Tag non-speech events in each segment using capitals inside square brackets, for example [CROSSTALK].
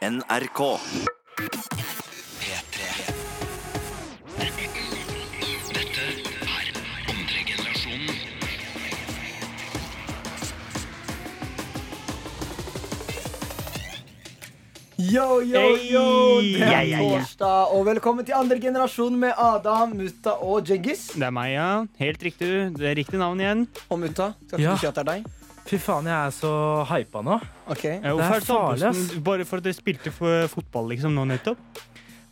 NRK. P3. Dette er andre generasjonen. Yo, yo, yo! Det er torsdag, og velkommen til andre generasjon med Adam, Mutta og Djengis. Det er meg, ja. Helt riktig. Det er riktig navn igjen. Og Mutta, skal ikke Ja. du si at det er deg? Fy faen, jeg er så hypa nå. Okay. Ja, Det er farlig, ass. sånn? Bare for at dere spilte for fotball liksom nå nettopp?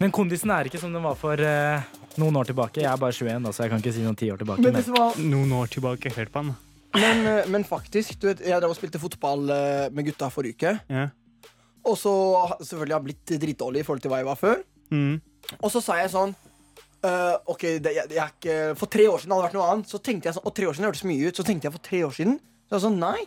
Men kondisen er ikke som den var for eh, noen år tilbake. Jeg er bare 21, da, så jeg kan ikke si noen ti år tilbake. Men, Men, Var... Noen år tilbake. Hør på han. men, eh, men faktisk, du vet, jeg drev og spilte fotball eh, med gutta forrige uke. Ja. Og så selvfølgelig har jeg blitt dritdårlig i forhold til hva jeg var før. Mm. Og så sa jeg sånn Uh, OK, det, jeg, jeg er ikke For tre år siden hadde det vært noe annet. Så tenkte jeg sånn, Og tre år siden hørtes mye ut. Så tenkte jeg for tre år siden. Så jeg sånn, nei.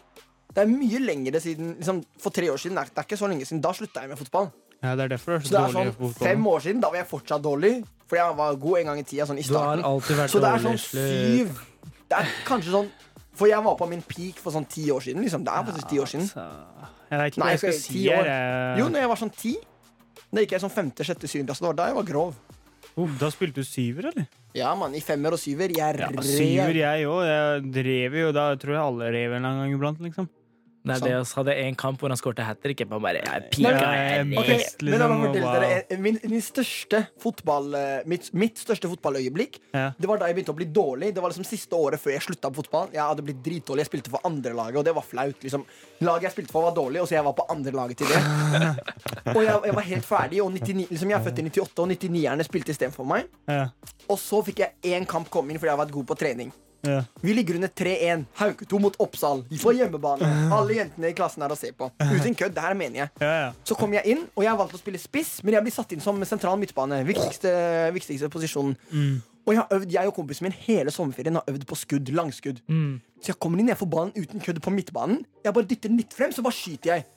Det er mye lengre siden liksom, For tre år siden, det er, det ikke så lenge siden. Da slutta jeg med fotball. ja, det er derfor det er Så så, det er dårlig sånn fem år siden. Da var jeg fortsatt dårlig. For jeg var god en gang i tida. Sånn i starten. Så det er sånn syv Det er kanskje sånn For jeg var på min peak for sånn ti år siden. Liksom. Det er faktisk ti år siden. Så, jeg vet ikke hva jeg skal si år. Jo, når jeg var sånn ti. Da gikk jeg sånn femte, sjette, syvende klasse. Det var da jeg var grov. Uh, da spilte du syver, eller? Ja, mann. I femmer og syver. Jeg Ja, rev. syver, jeg òg. Jeg drev jo, da tror jeg alle rev en gang iblant, liksom. Er det oss hadde en kamp hvor han skåret hat trick. Jeg bare, jeg Nei, pika, men- jeg Nei, Ok, rev. Best, men la meg liksom, fortelle dere min, min største fotball eh, mitt, mitt største fotballøyeblikk Ja. Det var da jeg begynte å bli dårlig. Det var liksom siste året før jeg slutta på fotball. Jeg hadde blitt dritdårlig Jeg spilte for andrelaget, og det var flaut. Liksom. Laget jeg spilte for, var dårlig, og så jeg var på andrelaget til det. [LAUGHS] og jeg, jeg var helt ferdig. Og 99, liksom, jeg er født i 98, og 99-erne spilte istedenfor meg. Ja. Og så fikk jeg én kamp komme inn fordi jeg har vært god på trening. Ja. Vi ligger under 3-1. Hauketo mot Oppsal. På hjemmebane. Alle jentene i klassen er å se på. Uten kødd. Det her mener jeg. Ja, ja. Så kom jeg inn, og jeg har valgt å spille spiss, men jeg blir satt inn som sentral midtbane. Viktigste, viktigste posisjonen. Mm. Og jeg, har øvd, jeg og kompisen min hele sommerferien har øvd på skudd. Langskudd. Mm. Så jeg kommer inn, jeg får ballen uten kødd på midtbanen. Jeg bare dytter den litt frem, så bare skyter jeg.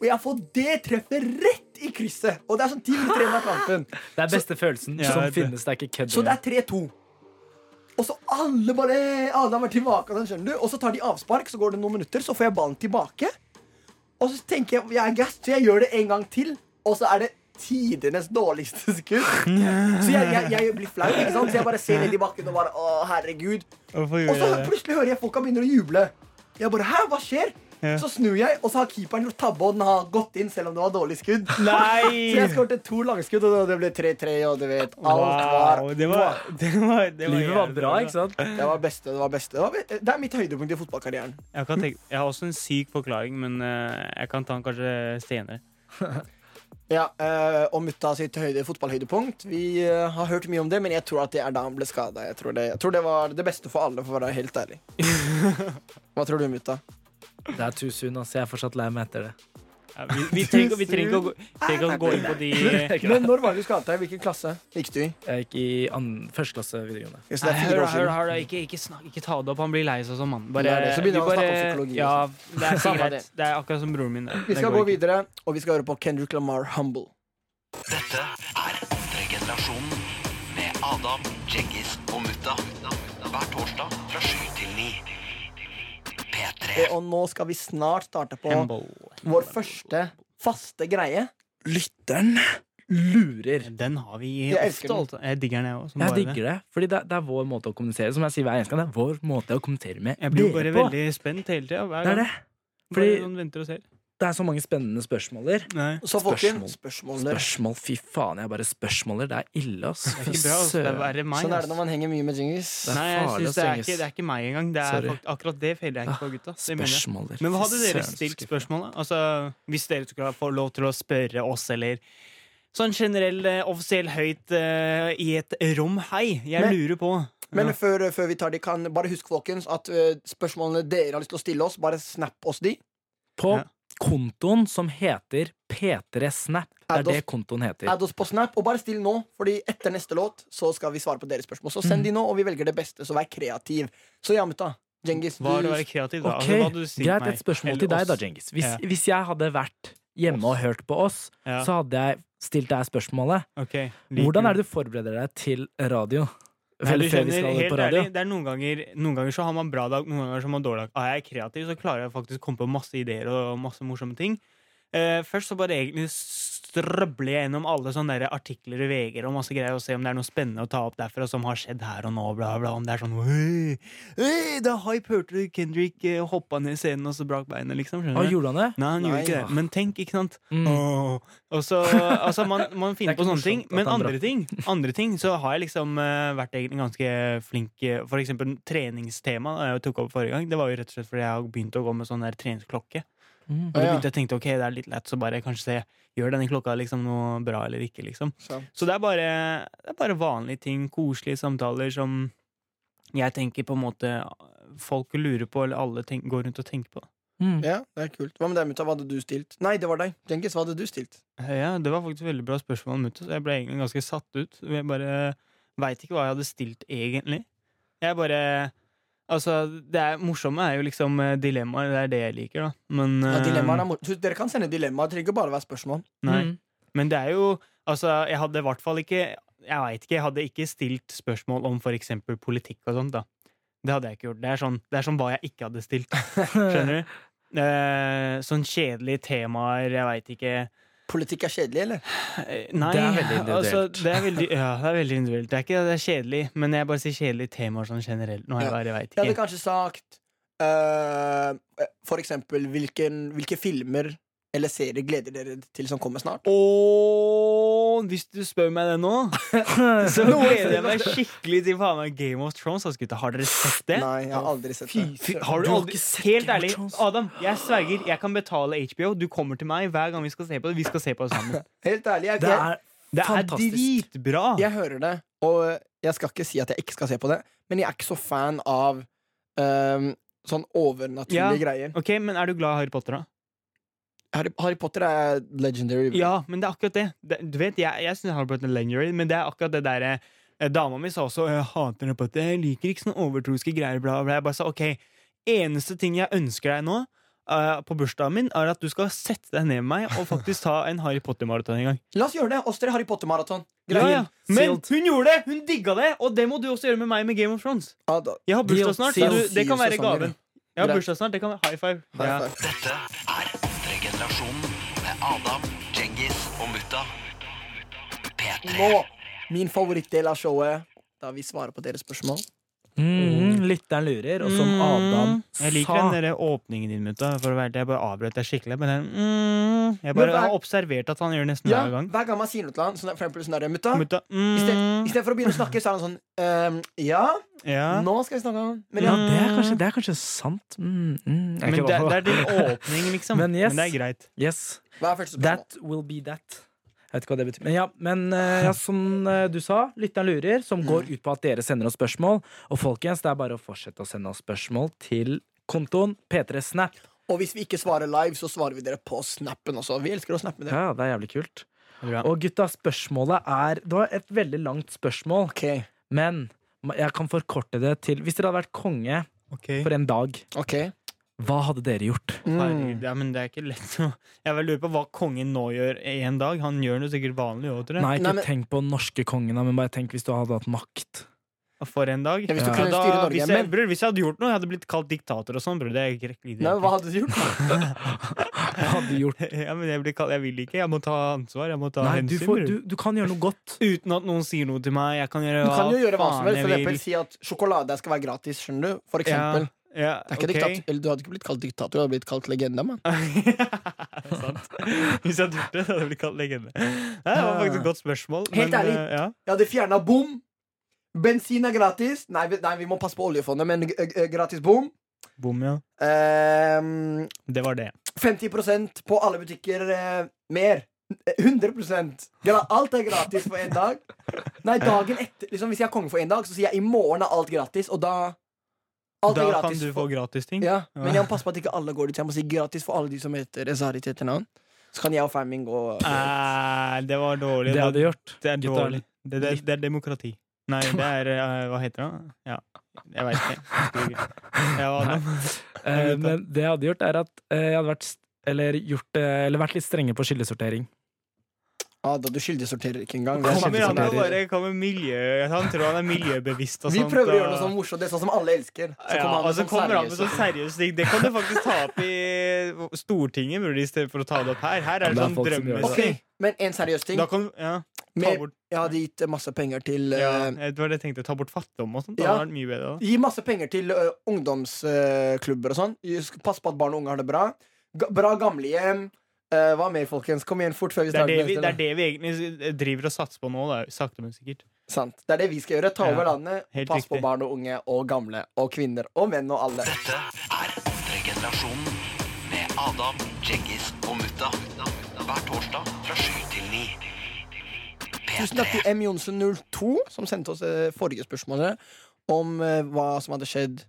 Og jeg får det treffet rett i krysset! Og det er sånn ti minutter igjen av kampen. [LAUGHS] Det er beste følelsen Ja, som det- finnes. Det er ikke kødd. Så det er 3-2. Og så alle bare Alle har vært tilbake, skjønner du. Og så tar de avspark, så går det noen minutter, så får jeg ballen tilbake. Og så tenker jeg jeg er gassed, så jeg gjør det en gang til. Og så er det tidenes dårligste skudd. [LAUGHS] Så jeg, jeg, jeg blir flau, ikke sant? så jeg bare ser ned i bakken og bare Å, herregud. Og så plutselig hører jeg folka begynner å juble. Jeg bare Hæ, hva skjer? Ja. Så snur jeg, og så har keeperen gjort tabbe, og den har gått inn selv om det var dårlig skudd. Nei! [LAUGHS] Så jeg skåret to langskudd, og det ble 3-3, og du vet Alt var Wow, det var, [LAUGHS] det var, det var Livet var bra, ikke sant? Det var beste. Det var beste. Det, var, det er mitt høydepunkt i fotballkarrieren. Jeg, kan tenke, jeg har også en syk forklaring, men eh, jeg kan ta den kanskje senere. [LAUGHS] Ja, eh, Og mutta sitt høyde, fotballhøydepunkt. Vi eh, har hørt mye om det, men jeg tror at det er da han ble skada. Jeg, tror det- jeg tror det var det beste for alle, for å være helt ærlig. Hva tror du, mutta? Det er too soon. Altså. Jeg er fortsatt lei meg etter det. Ja, vi, vi, trenger, vi trenger å gå, trenger ikke å gå inn på de Men når var det du skadet deg? Hvilken klasse gikk du i? Jeg gikk i an første klasse videregående. Så det Nei, er fire år hør, siden. hør, da, ikke, ikke, ikke ta det opp. Han blir lei seg som mann. Det er det, så begynner vi han å snakke om psykologi Ja, det er Samme sikkert det. Det er akkurat som broren min. det. Vi Det skal går gå ikke. videre, og vi skal høre på Kendrick Lamar Humble. Dette er andre generasjonen med Adam, Djengis og Mutta. Hver torsdag P3. Og nå skal vi snart starte på Hembo. vår første faste greie. Lytteren lurer. Den har vi Jeg ofte. den. Altså. Jeg digger den, jeg òg. Jeg digger det, fordi det, det er vår måte å kommunisere Som jeg sier hver eneste gang, det er vår måte å kommunisere med Jeg blir jo bare på. veldig spent hele tida. Det er det. Fordi Fordi det er så mange spennende spørsmåler. Nei. Så folkens, spørsmåler. Spørsmål, fy faen. Jeg bare spørsmåler. Det er ille, ass. Det er ikke bra. Altså. Det er verre meg. Sånn er det når man henger mye med jingles. Det er Nei, jeg synes det, er ikke, det er ikke meg engang. Det er fakt- akkurat det feiler jeg ikke på, gutta. Spørsmåler. Men hva hadde dere stilt spørsmålet? Altså, hvis dere skulle få lov til å spørre oss, eller sånn generell, eh, offisiell høyt uh, i et rom Hei, jeg Men- lurer på. Men Ja. før, før vi tar de, kan bare husk folkens at uh, spørsmålene dere har lyst til å stille oss, bare snap oss de. På Ja. Kontoen som heter P3 Snap. Det er det kontoen heter. Add oss på Snap, og bare still nå, Fordi etter neste låt så skal vi svare på deres spørsmål. Så Mm. send de nå, og vi velger det beste, så vær kreativ. Så ja, mutta. Djengis, Hva er du å være kreativ, da? Okay. Altså, du Greit, et spørsmål til deg da, Genghis Djengis. Hvis, Ja. hvis jeg hadde vært hjemme og hørt på oss, Ja. så hadde jeg stilt deg spørsmålet. Okay. Hvordan er det du forbereder deg til radio? Nei, skjønner, helt på radio? ærlig, det er noen ganger, noen ganger så har man bra dag, noen ganger så har man dårlig dag. Er jeg kreativ, så klarer jeg faktisk å komme på masse ideer og masse morsomme ting. Uh, først så bare egentlig s- strøbler jeg gjennom alle sånne der artikler i VG og masse greier og se om det er noe spennende å ta opp derfra som har skjedd her og nå. Bla, bla, om det er sånn Da hype, hørte du Kendrick eh, hoppa ned i scenen og så brakk beinet, liksom? Skjønner du? gjorde han det? Nei, han Nei, gjorde ikke ja. det. Men tenk, ikke sant? Mm. Og så, altså, man, man [LAUGHS] finner er på sånne ting. Men andre ting, [LAUGHS] andre ting så har jeg liksom uh, vært egentlig ganske flink eh, For eksempel treningstema da jeg tok opp forrige gang. Det var jo rett og slett fordi jeg har begynt å gå med sånn der treningsklokke. Mm. Og da begynte jeg å tenke ok, det er litt lett, så bare kanskje se Gjør denne klokka liksom noe bra eller ikke, liksom. Så. Så det er bare, det er bare vanlige ting, koselige samtaler som jeg tenker på en måte folk lurer på, eller alle tenk, går rundt og tenker på. Mm. Ja, det er kult. Hva med deg, mutta? Hva hadde du stilt? Nei, det var deg. Djengis, hva hadde du stilt? Ja, Det var faktisk et veldig bra spørsmål, mutta, så jeg ble egentlig ganske satt ut. Jeg bare veit ikke hva jeg hadde stilt, egentlig. Jeg bare Altså, det er morsomme er jo liksom eh, dilemmaer. Det er det jeg liker, da. Men Ja, eh, er mor- Dere kan sende dilemmaer. Det trenger ikke bare være spørsmål. Nei. Mm. Men det er jo Altså, jeg hadde i hvert fall ikke Jeg veit ikke, jeg hadde ikke stilt spørsmål om for eksempel politikk og sånt, da. Det hadde jeg ikke gjort. Det er sånn, det er sånn hva jeg ikke hadde stilt. [LAUGHS] Skjønner du? Eh, sånn kjedelige temaer, jeg veit ikke Politikk er kjedelig, eller? Eh, Nei, Det er veldig individuelt. Altså, det er veldig, ja, det er veldig individuelt. Det er ikke det er kjedelig, men jeg bare sier kjedelige temaer sånn generelt. Nå, jeg, Ja. bare, jeg vet Jeg hadde kanskje sagt uh, For eksempel hvilken, hvilke filmer eller serier gleder dere til som kommer snart? Og hvis du spør meg det nå, [LAUGHS] så gleder jeg meg skikkelig til faen meg Game of Thrones. Altså, gutta. Har dere sett det? Nei, jeg har aldri sett det. fy, har du Du har aldri Helt ærlig, Adam, jeg sverger, jeg kan betale HBO. Du kommer til meg hver gang vi skal se på det. Vi skal se på det sammen. [LAUGHS] Helt ærlig, jeg, Det er Det er dritbra! jeg hører det, og jeg skal ikke si at jeg ikke skal se på det, men jeg er ikke så fan av um, sånn overnaturlige Ja. greier. Ok, Men er du glad i Harry Potter, da? Harry, Harry Potter er legendary. Ja, men det er akkurat det. det du vet, Jeg, jeg syns Harry Potter er legendary, men det er akkurat det derre eh, Dama mi sa også jeg hater Harry Potter, jeg liker ikke sånne overtroiske greier. Bla, bla. Jeg bare sa ok, eneste ting jeg ønsker deg nå, eh, på bursdagen min, er at du skal sette deg ned med meg og faktisk ta en Harry Potter-maraton en gang. La oss gjøre det. Oss tre Harry Potter-maraton. Ja, ja. Men hun gjorde det! Hun digga det! Og det må du også gjøre med meg med Game of Thrones. Ja, da- Jeg har bursdag snart, så du, det kan være gaven. Jeg har bursdag snart, det kan være high five. High Ja. Dette generasjonen med Adam, Djengis og Mutta. P3. Nå, min favorittdel av showet, da vi svarer på deres spørsmål. Mm, Lytteren lurer, og som Adam Mm. Jeg liker den der åpningen din, mutta. For å være, jeg bare avbrøt deg skikkelig. Men den, mm, jeg bare hver- har observert at han gjør nesten Ja, hver gang. hver gang man sier noe til han, sånn, for eksempel sånn der, mutta Mutta, I mm, istedenfor å begynne å snakke, så er han sånn ehm, Ja, ja. nå skal vi snakke om Men Ja, ja, det er kanskje, det er kanskje sant. Mm, mm. Men det, det er din åpning, liksom. [LAUGHS] Men yes. det er greit. Yes. hva er første spørsmål? That will be that. Jeg vet ikke hva det betyr. Men ja, men eh, ja, som eh, du sa, lytteren lurer, som går ut på at dere sender oss spørsmål. Og folkens, det er bare å fortsette å sende oss spørsmål til kontoen P3 Snap. Og hvis vi ikke svarer live, så svarer vi dere på snappen også. Vi elsker å snappe dere. Ja, det er jævlig kult. Bra. Og gutta, spørsmålet er Det var et veldig langt spørsmål, okay. men jeg kan forkorte det til Hvis dere hadde vært konge okay. for en dag, ok hva hadde dere gjort? mm. Ja, men det er ikke lett å Jeg vil lure på hva kongen nå gjør i en dag. Han gjør noe sikkert vanlig òg, tror jeg. Nei, ikke Nei, men- tenk på den norske kongen, men bare tenk hvis du hadde hatt makt. For en dag. Ja, hvis du Ja. kunne da, styre Norge hvis, jeg, bror, hvis jeg hadde gjort noe, jeg hadde blitt kalt diktator og sånn, bror. Det er ikke riktig. Nei, Hva hadde du gjort? [LAUGHS] [LAUGHS] Hva hadde du gjort? Ja, men jeg, blir kalt, jeg vil ikke. Jeg må ta ansvar. Jeg må ta Nei, du, får, du, du kan gjøre noe godt. [LAUGHS] Uten at noen sier noe til meg. Jeg kan gjøre Du kan jo gjøre hva som helst. For eksempel si at sjokolade skal være gratis. Skjønner du? For eksempel. Ja, Det okay. ikke ok. diktat eller, du hadde ikke blitt kalt diktator, du hadde blitt kalt legende. Man. [LAUGHS] Sant. Hvis jeg hadde gjort det, hadde jeg blitt kalt legende. Det var faktisk et godt spørsmål. Helt ærlig. eh, ja. Jeg hadde fjerna bom. Bensin er gratis. Nei, vi- nei, vi må passe på oljefondet, men eh, eh, gratis bom. Bom, ja. Ehm, Det var det. 50% på alle butikker uh, mer. 100 Gra Alt er gratis for en dag. Nei, dagen etter liksom, Hvis jeg er konge for en dag, så sier jeg i morgen er alt gratis, og da Alt Da er kan du få gratis ting. ja, men jeg må passe på at ikke alle går dit. Jeg må si gratis for alle de som heter Ezari til etternavn. Så kan jeg og fanen gå Eh, det var dårlig. Det hadde gjort. Det er dårlig. Det, det, det er demokrati. Nei, det er eh, Hva heter det? Ja. Jeg veit ikke. Jeg var Eh, men det jeg hadde gjort, er at eh, jeg hadde vært, eller gjort, eller vært litt strenge på kildesortering. Ada, du kildesorterer ikke engang. Kom bare kommer miljø Han tror han er miljøbevisst og Vi sånt. prøver å gjøre noe sånn morsomt. Det er sånn som alle elsker. Så ja, han og med så sånn kommer han med sånn seriøse ting. Det kan du faktisk ta opp i Stortinget, bror, i stedet for å ta det opp her. Her er Det det sånn drømmeting. Okay, Men en seriøs ting. Da kan ja, ta Mer, bort, jeg hadde gitt masse penger til ja, eh, Det var det jeg tenkte. Ta bort fattigdom og sånt. Ja. bedre. da Gi masse penger til uh, ungdomsklubber og sånn. Pass på at barn og unge har det bra. Ga bra gamlehjem. Uh, hva mer, folkens? Kom igjen fort før vi Det er det, vi, det er det vi egentlig driver og satser på nå. Da. Sakte, men sikkert. Sant. Det er det vi skal gjøre. Ta Ja, over landet. helt Pass på barn og unge og gamle og kvinner og menn og alle. Dette er Undregenerasjonen med Adam, Djengis og Mutta. Hver torsdag fra sju til ni. Tusen takk til M. Johnsen02, som sendte oss det forrige spørsmålet om eh, hva som hadde skjedd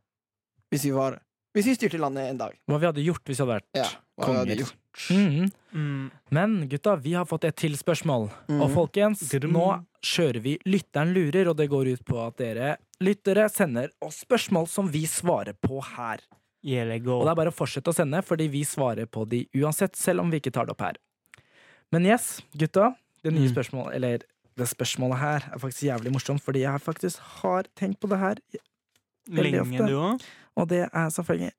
hvis vi var Hvis vi styrte landet en dag. Hva vi hadde gjort hvis vi hadde vært Ja, hva vi hadde konger. Mm -hmm. Mm. Men gutta, vi har fått et til spørsmål. Mm. Og folkens, Grum. nå kjører vi Lytteren lurer, og det går ut på at dere lyttere sender oss spørsmål som vi svarer på her. Yeah. Og det er bare å fortsette å sende, fordi vi svarer på de uansett, selv om vi ikke tar det opp her. Men yes, gutta, det nye Mm. spørsmålet, eller det spørsmålet her, er faktisk jævlig morsomt, fordi jeg faktisk har tenkt på det her, Lenge, du òg? Og det er selvfølgelig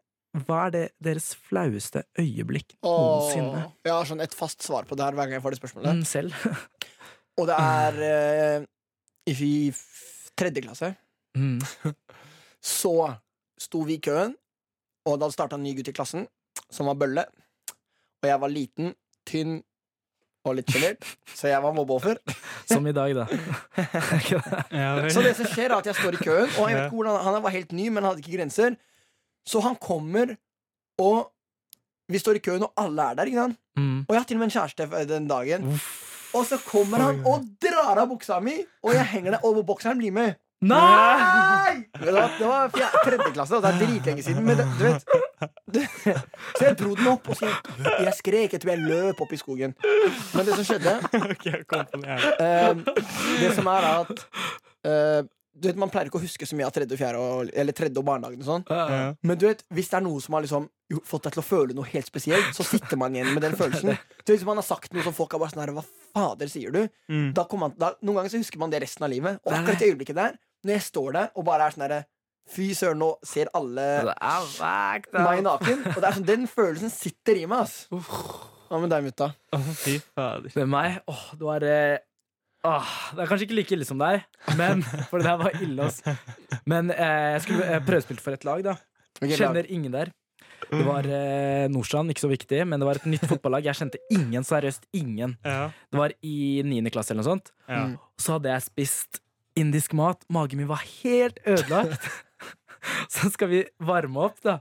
Hva er det deres flaueste øyeblikk noensinne? Åh, jeg har sånn et fast svar på det her hver gang jeg får det spørsmålet. Mm, selv. [LAUGHS] Og det er eh, i tredje klasse. Mm. [LAUGHS] Så sto vi i køen, og det hadde starta en ny gutt i klassen som var bølle. Og jeg var liten, tynn og litt sjenert, så jeg var mobbeoffer. [LAUGHS] Som i dag, da. [LAUGHS] [LAUGHS] Så det som skjer, er at jeg står i køen, og jeg vet ikke hvordan han var helt ny, men hadde ikke grenser. Så han kommer, og vi står i køen, og alle er der. ikke sant? Mm. Og jeg har til og med en kjæreste den dagen. Og så kommer han og drar av buksa mi, og jeg henger der, og bokseren blir med. Nei! Det var, det var tredje klasse, og det er dritlenge siden. Men det, du vet det, [LAUGHS] Så jeg dro den opp, og så jeg skrek. Jeg tror jeg løp opp i skogen. Men det som skjedde [LAUGHS] jeg det som er at uh, Du vet, Man pleier ikke å huske så mye av tredje og fjerde og, Eller tredje og barnehagen og sånn. Ja. Men du vet, hvis det er noe som har liksom fått deg til å føle noe helt spesielt, så sitter man igjen med den følelsen. [LAUGHS] Du vet, Hvis man har sagt noe som folk er bare sånn her Hva fader sier du? Mm. Da man, da, noen ganger så husker man det resten av livet. Og akkurat det øyeblikket der, når jeg står der og bare er sånn herre Fy søren, nå ser alle meg naken. Og det er sånn, den følelsen sitter i meg, ass. Hva med deg, mutta? Fy fader. Med meg? Åh, det var eh, åh, Det er kanskje ikke like ille som deg, men [LAUGHS] For det der var ille, ass. Men eh, jeg skulle eh, prøvespilt for et lag, da. Ok, Kjenner ingen der. Det var eh, Nordstrand, ikke så viktig, men det var et nytt fotballag. Jeg kjente ingen, seriøst ingen. Ja. Det var i niende klasse eller noe sånt. Ja. Så hadde jeg spist indisk mat. Magen min var helt ødelagt. [LAUGHS] så skal vi varme opp, da.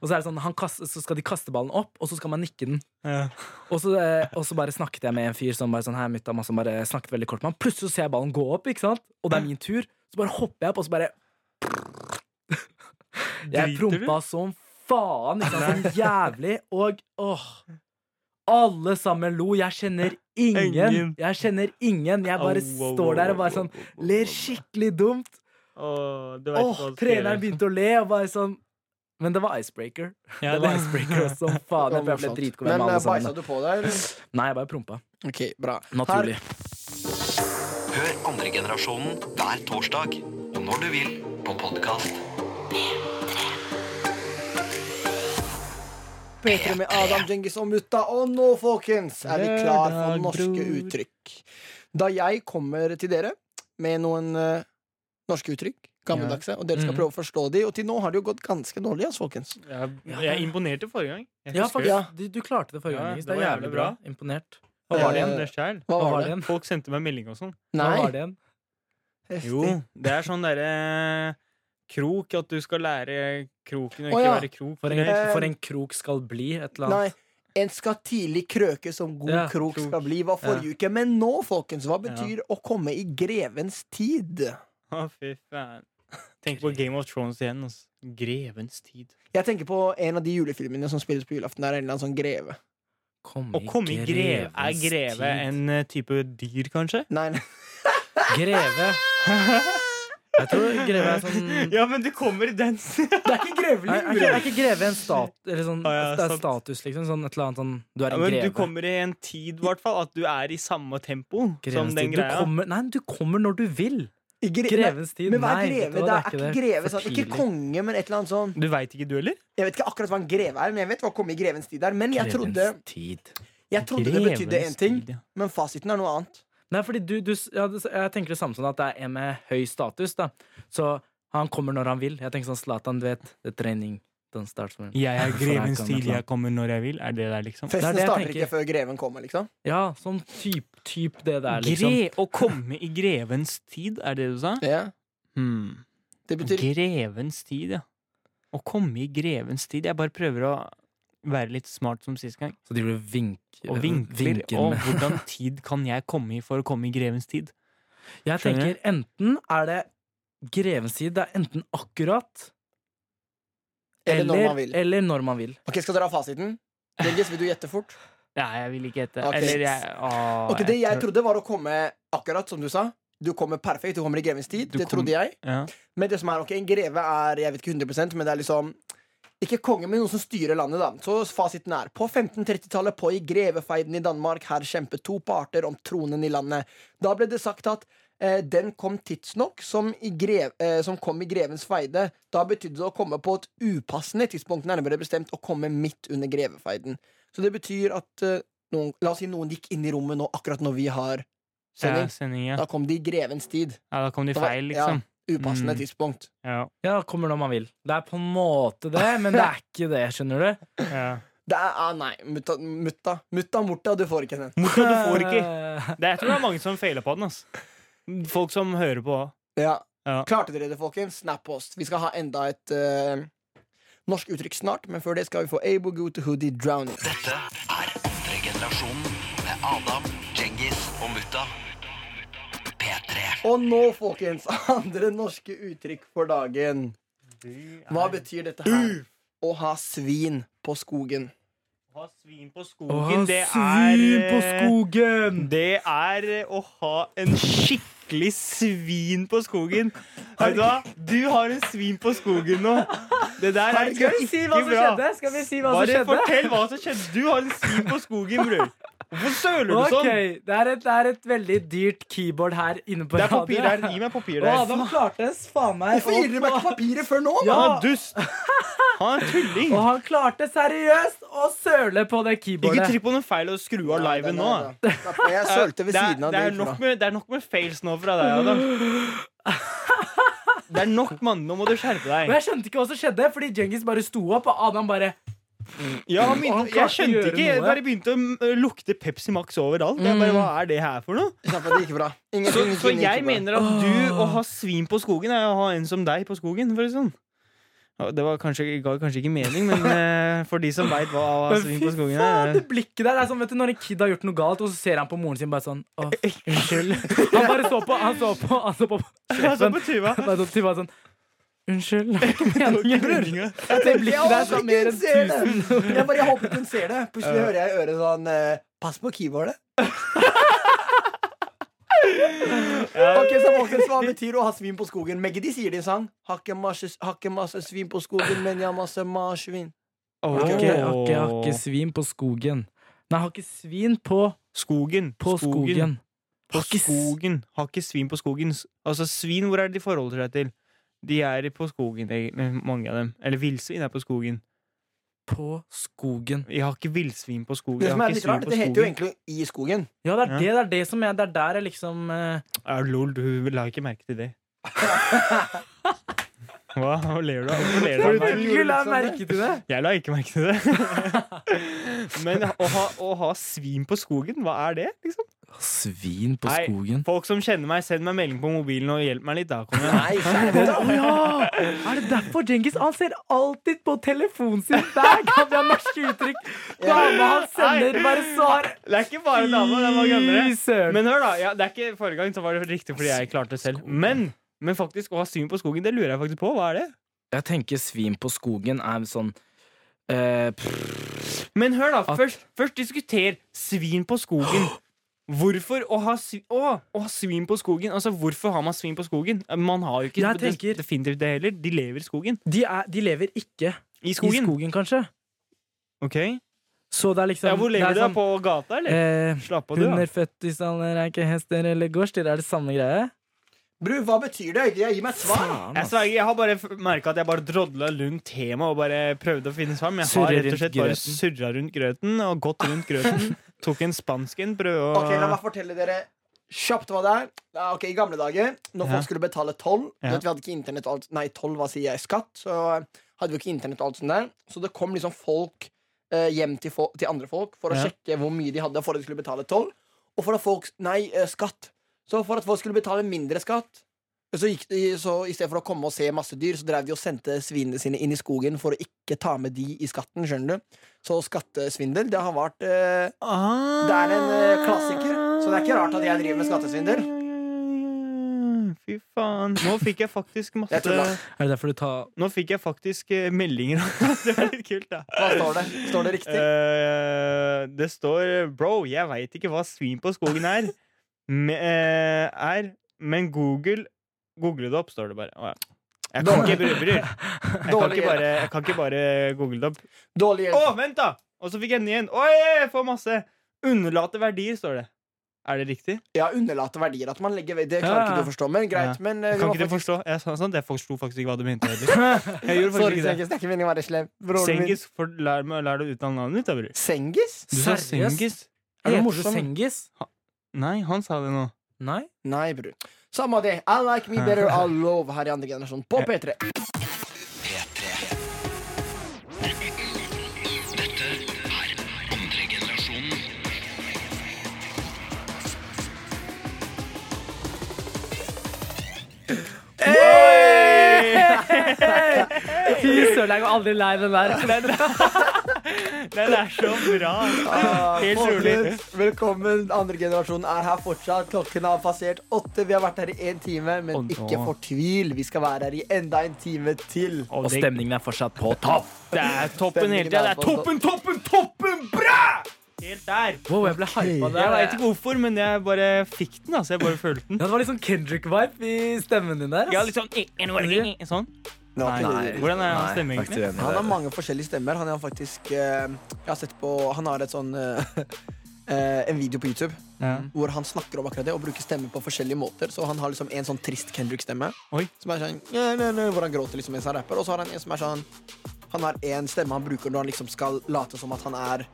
Og så, er det sånn, han kaster, så skal de kaste ballen opp, og så skal man nikke den. Ja. Og så, eh, og så bare snakket jeg med en fyr som bare sånn her, mutta, som bare snakket veldig kort med han. Plutselig så ser jeg ballen gå opp, ikke sant? og det er min tur. Så bare hopper jeg opp, og så bare [LAUGHS] Jeg prompa som faen, ikke sant? Sånn jævlig. Og åh Alle sammen lo. Jeg kjenner [LAUGHS] ingen. Jeg kjenner ingen. Jeg bare står der og bare sånn ler skikkelig dumt. Åh, du vet Åh, du treneren begynte å le, og bare sånn Men det var icebreaker. Ja, det var icebreaker som [LAUGHS] faen. Jeg ble dritgod Men med eh, alle bæsja sammen. du på deg, eller? [LAUGHS] Nei, jeg bare prompa. Ok, bra. Naturlig. Hør andre generasjonen hver torsdag. Og når du vil på podkast. P3 med Adam, Djengis og Mutta. Og nå, folkens, er vi klar for norske uttrykk. Da jeg kommer til dere med noen eh, norske uttrykk, gammeldagse, og dere skal Mhm. prøve å forstå de, og til nå har det jo gått ganske dårlig, ass, folkens. Jeg, jeg imponerte forrige gang. Jeg Ja, faktisk. ja. Du, du klarte det forrige Ja, gang. det Det var jævlig bra. bra. Imponert. Hva var det det? det er Hva Hva var det? det igjen? Folk sendte meg melding og sånn. Hva var det igjen? Jo, det er sånn derre krok, at du skal lære kroken og Å, ikke ja. være krok. For en, Eh, for en krok skal bli et eller Nei. annet. En skal tidlig krøke som god Ja, krok krok. skal bli, var forrige uke. Men nå, folkens, hva Ja. betyr å komme i grevens tid? Å, fy faen. Tenk på Game of Thrones igjen. Altså. Grevens tid. Jeg tenker på en av de julefilmene som spilles på julaften. Der er en eller annen sånn greve. Kom Å komme i greve Er greve tid. en eh, type dyr, kanskje? Nei, nei. Greve. [LAUGHS] Jeg tror greve er sånn Ja, men du kommer i den [LAUGHS] Det er ikke Er, grevling. er, ikke, er ikke greve en stat, eller sånn, Å, ja, det er sant. status, liksom? Sånn et eller annet sånn Du er ja, en men greve. Du kommer i en tid, i hvert fall, at du er i samme tempo som den tid. Du greia. kommer, nei, du kommer når du vil. I gre- Grevens tid. Men hva er Nei, greve? du Det er ikke greve sånn. Ikke konge, men et eller annet sånn Du veit ikke, du heller? Jeg vet ikke akkurat hva en greve er, men jeg vet hva å i grevens tid er. Men jeg trodde, jeg trodde det betydde én ting, men fasiten er noe annet. Nei, fordi du, du ja, Jeg tenker det samme som at det er en med høy status. da Så han kommer når han vil. Jeg tenker sånn Zlatan, du vet. Det er don't start when Jeg er [LAUGHS] grevens tid, jeg kommer når jeg vil. Er det der, liksom? Festen det det starter ikke før greven kommer, liksom. Ja, sånn typ, typ det der, liksom. Gre å komme i grevens tid, er det du sa? Ja. Hmm. Det betyr Grevens tid, ja. Å komme i grevens tid. Jeg bare prøver å være litt smart som sist gang. Så de blir vink, Og vinkler. vinker Og hvordan [LAUGHS] tid kan jeg komme i for å komme i grevens tid? Jeg Skjønner tenker enten er det grevens tid. Det er enten akkurat Eller når eller, man vil. eller når man vil. Ok, Skal dere ha fasiten? Dengis, vil du gjette fort? Nei, jeg vil ikke gjette. Ok. Eller jeg å, Ok, Det jeg trodde, var å komme akkurat som du sa. Du kommer perfekt, du kommer i grevens tid. Du Det kom- trodde jeg. ja. Men det som er, ok, en greve er jeg vet ikke 100 men det er liksom ikke konge, men noen som styrer landet. da Så fasiten er på 1530-tallet pågikk grevefeiden i Danmark. Her kjempet to parter om tronen i landet. Da ble det sagt at den kom tidsnok, som, i grev, eh, som kom i grevens feide. Da betydde det å komme på et upassende tidspunkt, nærmere bestemt å komme midt under grevefeiden. Så det betyr at eh, noen, La oss si noen gikk inn i rommet nå akkurat når vi har Ja, sending. sending, ja. Da kom de i grevens tid. ja, da kom de feil, liksom. ja. Upassende Mm. tidspunkt. Ja. Ja, kommer når man vil. Det er på en måte det, men det er ikke det, skjønner du. ja. Det er, ah, nei, mutta, mutta, mutta morta, du får ikke den. Morta, du får ikke. Det, jeg tror det er mange som feiler på den. ass. Folk som hører på. Ja. Ja. Klarte dere det, folkens? Snap oss. Vi skal ha enda et uh, norsk uttrykk snart, men før det skal vi få Abo Go to Hoodie Drowning. Dette er andre generasjonen med Adam, Djengis og Mutta. P3. Og nå, folkens, [LAUGHS] andre norske uttrykk for dagen. Hva betyr dette her? Å ha svin på skogen. Å ha svin på Å skogen, ha det svin på eh, skogen! Det er eh, å ha en skikkelig svin på skogen. Vet du hva? Du har en svin på skogen nå. Det der er Skal vi si hva ikke som bra. skjedde? Skal vi si hva som skjedde? fortell hva som skjedde. Du har en svin på skogen, bror. Hvorfor søler du sånn? sånn? det er, et, det er et veldig dyrt keyboard her inne på Det er papir der. Gi meg papir der. Å, Adam klartes faen meg Hvorfor gir dere meg ikke papiret før nå? Ja. Han er dust. Han er en tulling. Og han klarte seriøst å søle på det keyboardet. Ikke trykk på noe feil og skru av liven nå. Jeg [LAUGHS] sølte ved Det er, siden av det, er det. nok med, det er nok med fails nå fra deg, Adam. [LAUGHS] Det er nok, mann. Nå må du skjerpe Og Men jeg skjønte ikke hva som skjedde, fordi Djengis bare sto opp, og Adam bare Ja, han han jeg skjønte ikke. Jeg bare begynte å mm, lukte Pepsi Max overalt. Jeg bare, Hva er det her for noe? Kjempe, det gikk bra. Så, Ingenting så gikk jeg bra. mener at du å ha svin på skogen er å ha en som deg på skogen. For sånn. Det var kanskje, ga kanskje ikke mening, men [LAUGHS] eh, for de som veit hva svin på skogen er det blikket der det er sånn, vet du, Når en kid har gjort noe galt, og så ser han på moren sin bare sånn [LAUGHS] unnskyld. [LAUGHS] Han bare så på Han så på, han så på. Han så på Tuva sånn Unnskyld. Det var ikke meningen. Jeg Det blikket der sa håper mer ikke enn hun ser det. tusen. Jeg, bare, håper hun ser det. Plutselig hører jeg i øret sånn eh, Pass på keyboardet. Ok, så folkens, Hva betyr å ha svin på skogen? Megge de sier det i en sang. Har ikke masse, svin på skogen, men jeg har masse marsvin. Har Okay, har har ikke svin på skogen. Nei, har ikke svin på, Skogen. på skogen. Skogen. Har ikke svin på skogen. Altså, svin, hvor er det de forholder seg til? De er på skogen, mange av dem. Eller villsvin er på skogen. På skogen. Jeg har ikke villsvin på skogen. Det som er litt rart, på det heter jo egentlig I skogen. Ja, det er, Ja. det, det er det som er Det er der jeg liksom uh... Ja, lol, du la ikke merke til det. [LAUGHS] Hva? Hva ler du av? Hvorfor ler du av meg? Selvfølgelig la jeg merke til det. Jeg la ikke merke til det. [LAUGHS] Men å ha, å ha svin på skogen, hva er det? liksom? Svin på Nei. skogen. Folk som kjenner meg, send meg melding på mobilen og hjelp meg litt. da Kom igjen. Deg. Ja! Er det derfor Djengis Han ser alltid på telefonen sin hver gang vi har norske uttrykk? Dama han sender bare svar. Det er ikke bare dama, det er mange andre. Men hør, da. Ja, det er ikke Forrige gang så var det riktig fordi jeg klarte det selv. Men, men faktisk å ha svin på skogen, det lurer jeg faktisk på. Hva er det? Jeg tenker svin på skogen er sånn uh, Men hør, da. At- Først, først diskuter svin på skogen. [GASPS] Hvorfor å ha, svi å, å ha svin på skogen? Altså, Hvorfor har man svin på skogen? Man har jo ikke tenker- definitivt det heller. De lever i skogen. De, er, de lever ikke I i skogen. skogen, kanskje. Ok Så det er liksom Ja, Hvor lever er du sånn, På gata, eller? Eh, Slapp av, du, da. Hunder født i staller er ikke hester eller gårdsdyr. Er det samme greie? Bru, hva betyr det? Jeg gir meg et svar. Faen, Jeg, sverger, jeg har bare merka at jeg bare drodla rundt temaet og bare prøvde å finne svar. Men jeg har rett og slett bare surra rundt grøten og gått rundt grøten. [LAUGHS] Tok en spansk en, prøve å Ok, La meg fortelle dere kjapt hva det er. Ok, I gamle dager, når folk skulle betale toll Ja. Vet, Vi hadde ikke internett og alt Nei, toll, hva sier jeg? Skatt. Så hadde vi ikke internett og alt sånt der. Så det kom liksom folk eh, hjem til, fo til andre folk for å Ja. sjekke hvor mye de hadde for at de skulle betale toll. Og for at folk Nei, eh, skatt. Så for at folk skulle betale mindre skatt så, gikk de, så I stedet for å komme og se masse dyr, så drev de og sendte svinene sine inn i skogen for å ikke ta med de i skatten. skjønner du? Så skattesvindel, det har vært eh, ah. Det er en eh, klassiker, så det er ikke rart at jeg driver med skattesvindel. Fy faen. Nå fikk jeg faktisk masse [LAUGHS] jeg Er det derfor du tar Nå fikk jeg faktisk eh, meldinger. [LAUGHS] det var litt kult, da. Hva står det? Står det riktig? Uh, det står Bro, jeg veit ikke hva svin på skogen er. [LAUGHS] Me, uh, er men Google Google det opp, står det bare. Å, ja. Jeg kan Dårlig. ikke, bry, bror. Jeg kan Dårlig ikke, bare, jeg kan ikke bare google det opp. Dårlig Å, hjelp. vent, da! Og så fikk jeg en ny en. Oi, jeg får masse. Underlate verdier, står det. Er det riktig? Ja, underlate verdier. At man legger ved Det klarer Ja. ikke du å forstå, men greit. Ja. Men eh, vi Kan må ikke du faktisk- forstå? Jeg, sa sånn, jeg forsto faktisk ikke hva du mente heller. Jeg gjorde Sorry, faktisk ikke det. Sengis. Det er ikke meningen å være slem. Broren min. Sengis, for, lær, meg- lær deg å uttale navnet ditt, da, bror. Sengis? Du sa Seriøst? Sengis. Er det Heter morsom? Sengis? Nei, han sa det nå. Nei? Nei, bror. Samme det. I like me better, I love her i andre generasjon. På P3. P3. Dette er andre generasjonen. Fy søren, jeg går aldri lei den der. [LAUGHS] Den er så bra. Helt rolig. Velkommen. Andre generasjon er her fortsatt. Klokken har passert åtte. Vi har vært her i én time, men ikke fortvil. Vi skal være her i enda en time til. Og Og stemningen er fortsatt på topp. det er toppen hele tida. Det er toppen, toppen, toppen! Bra! Helt der. Wow, jeg ble hypa der. Jeg veit ikke hvorfor, men jeg bare fikk den. altså Jeg bare følte den. Ja, det var litt sånn Kendrick-vibe i stemmen din der. Altså. Ja, litt sånn Sånn. Nei, nei. Hvordan er hans stemme, egentlig? uenig Han har mange forskjellige stemmer. Han har faktisk eh, Jeg har sett på Han har et sånn Uh, [LAUGHS] eh, en video på YouTube Ja. hvor han snakker om akkurat det og bruker stemmer på forskjellige måter. Så han har liksom en sånn trist Kendrick-stemme. Som er sånn nye, nye, nye, Hvor han gråter liksom mens han rapper. Og så har han en som er sånn Han har en stemme han bruker når han liksom skal late som at han er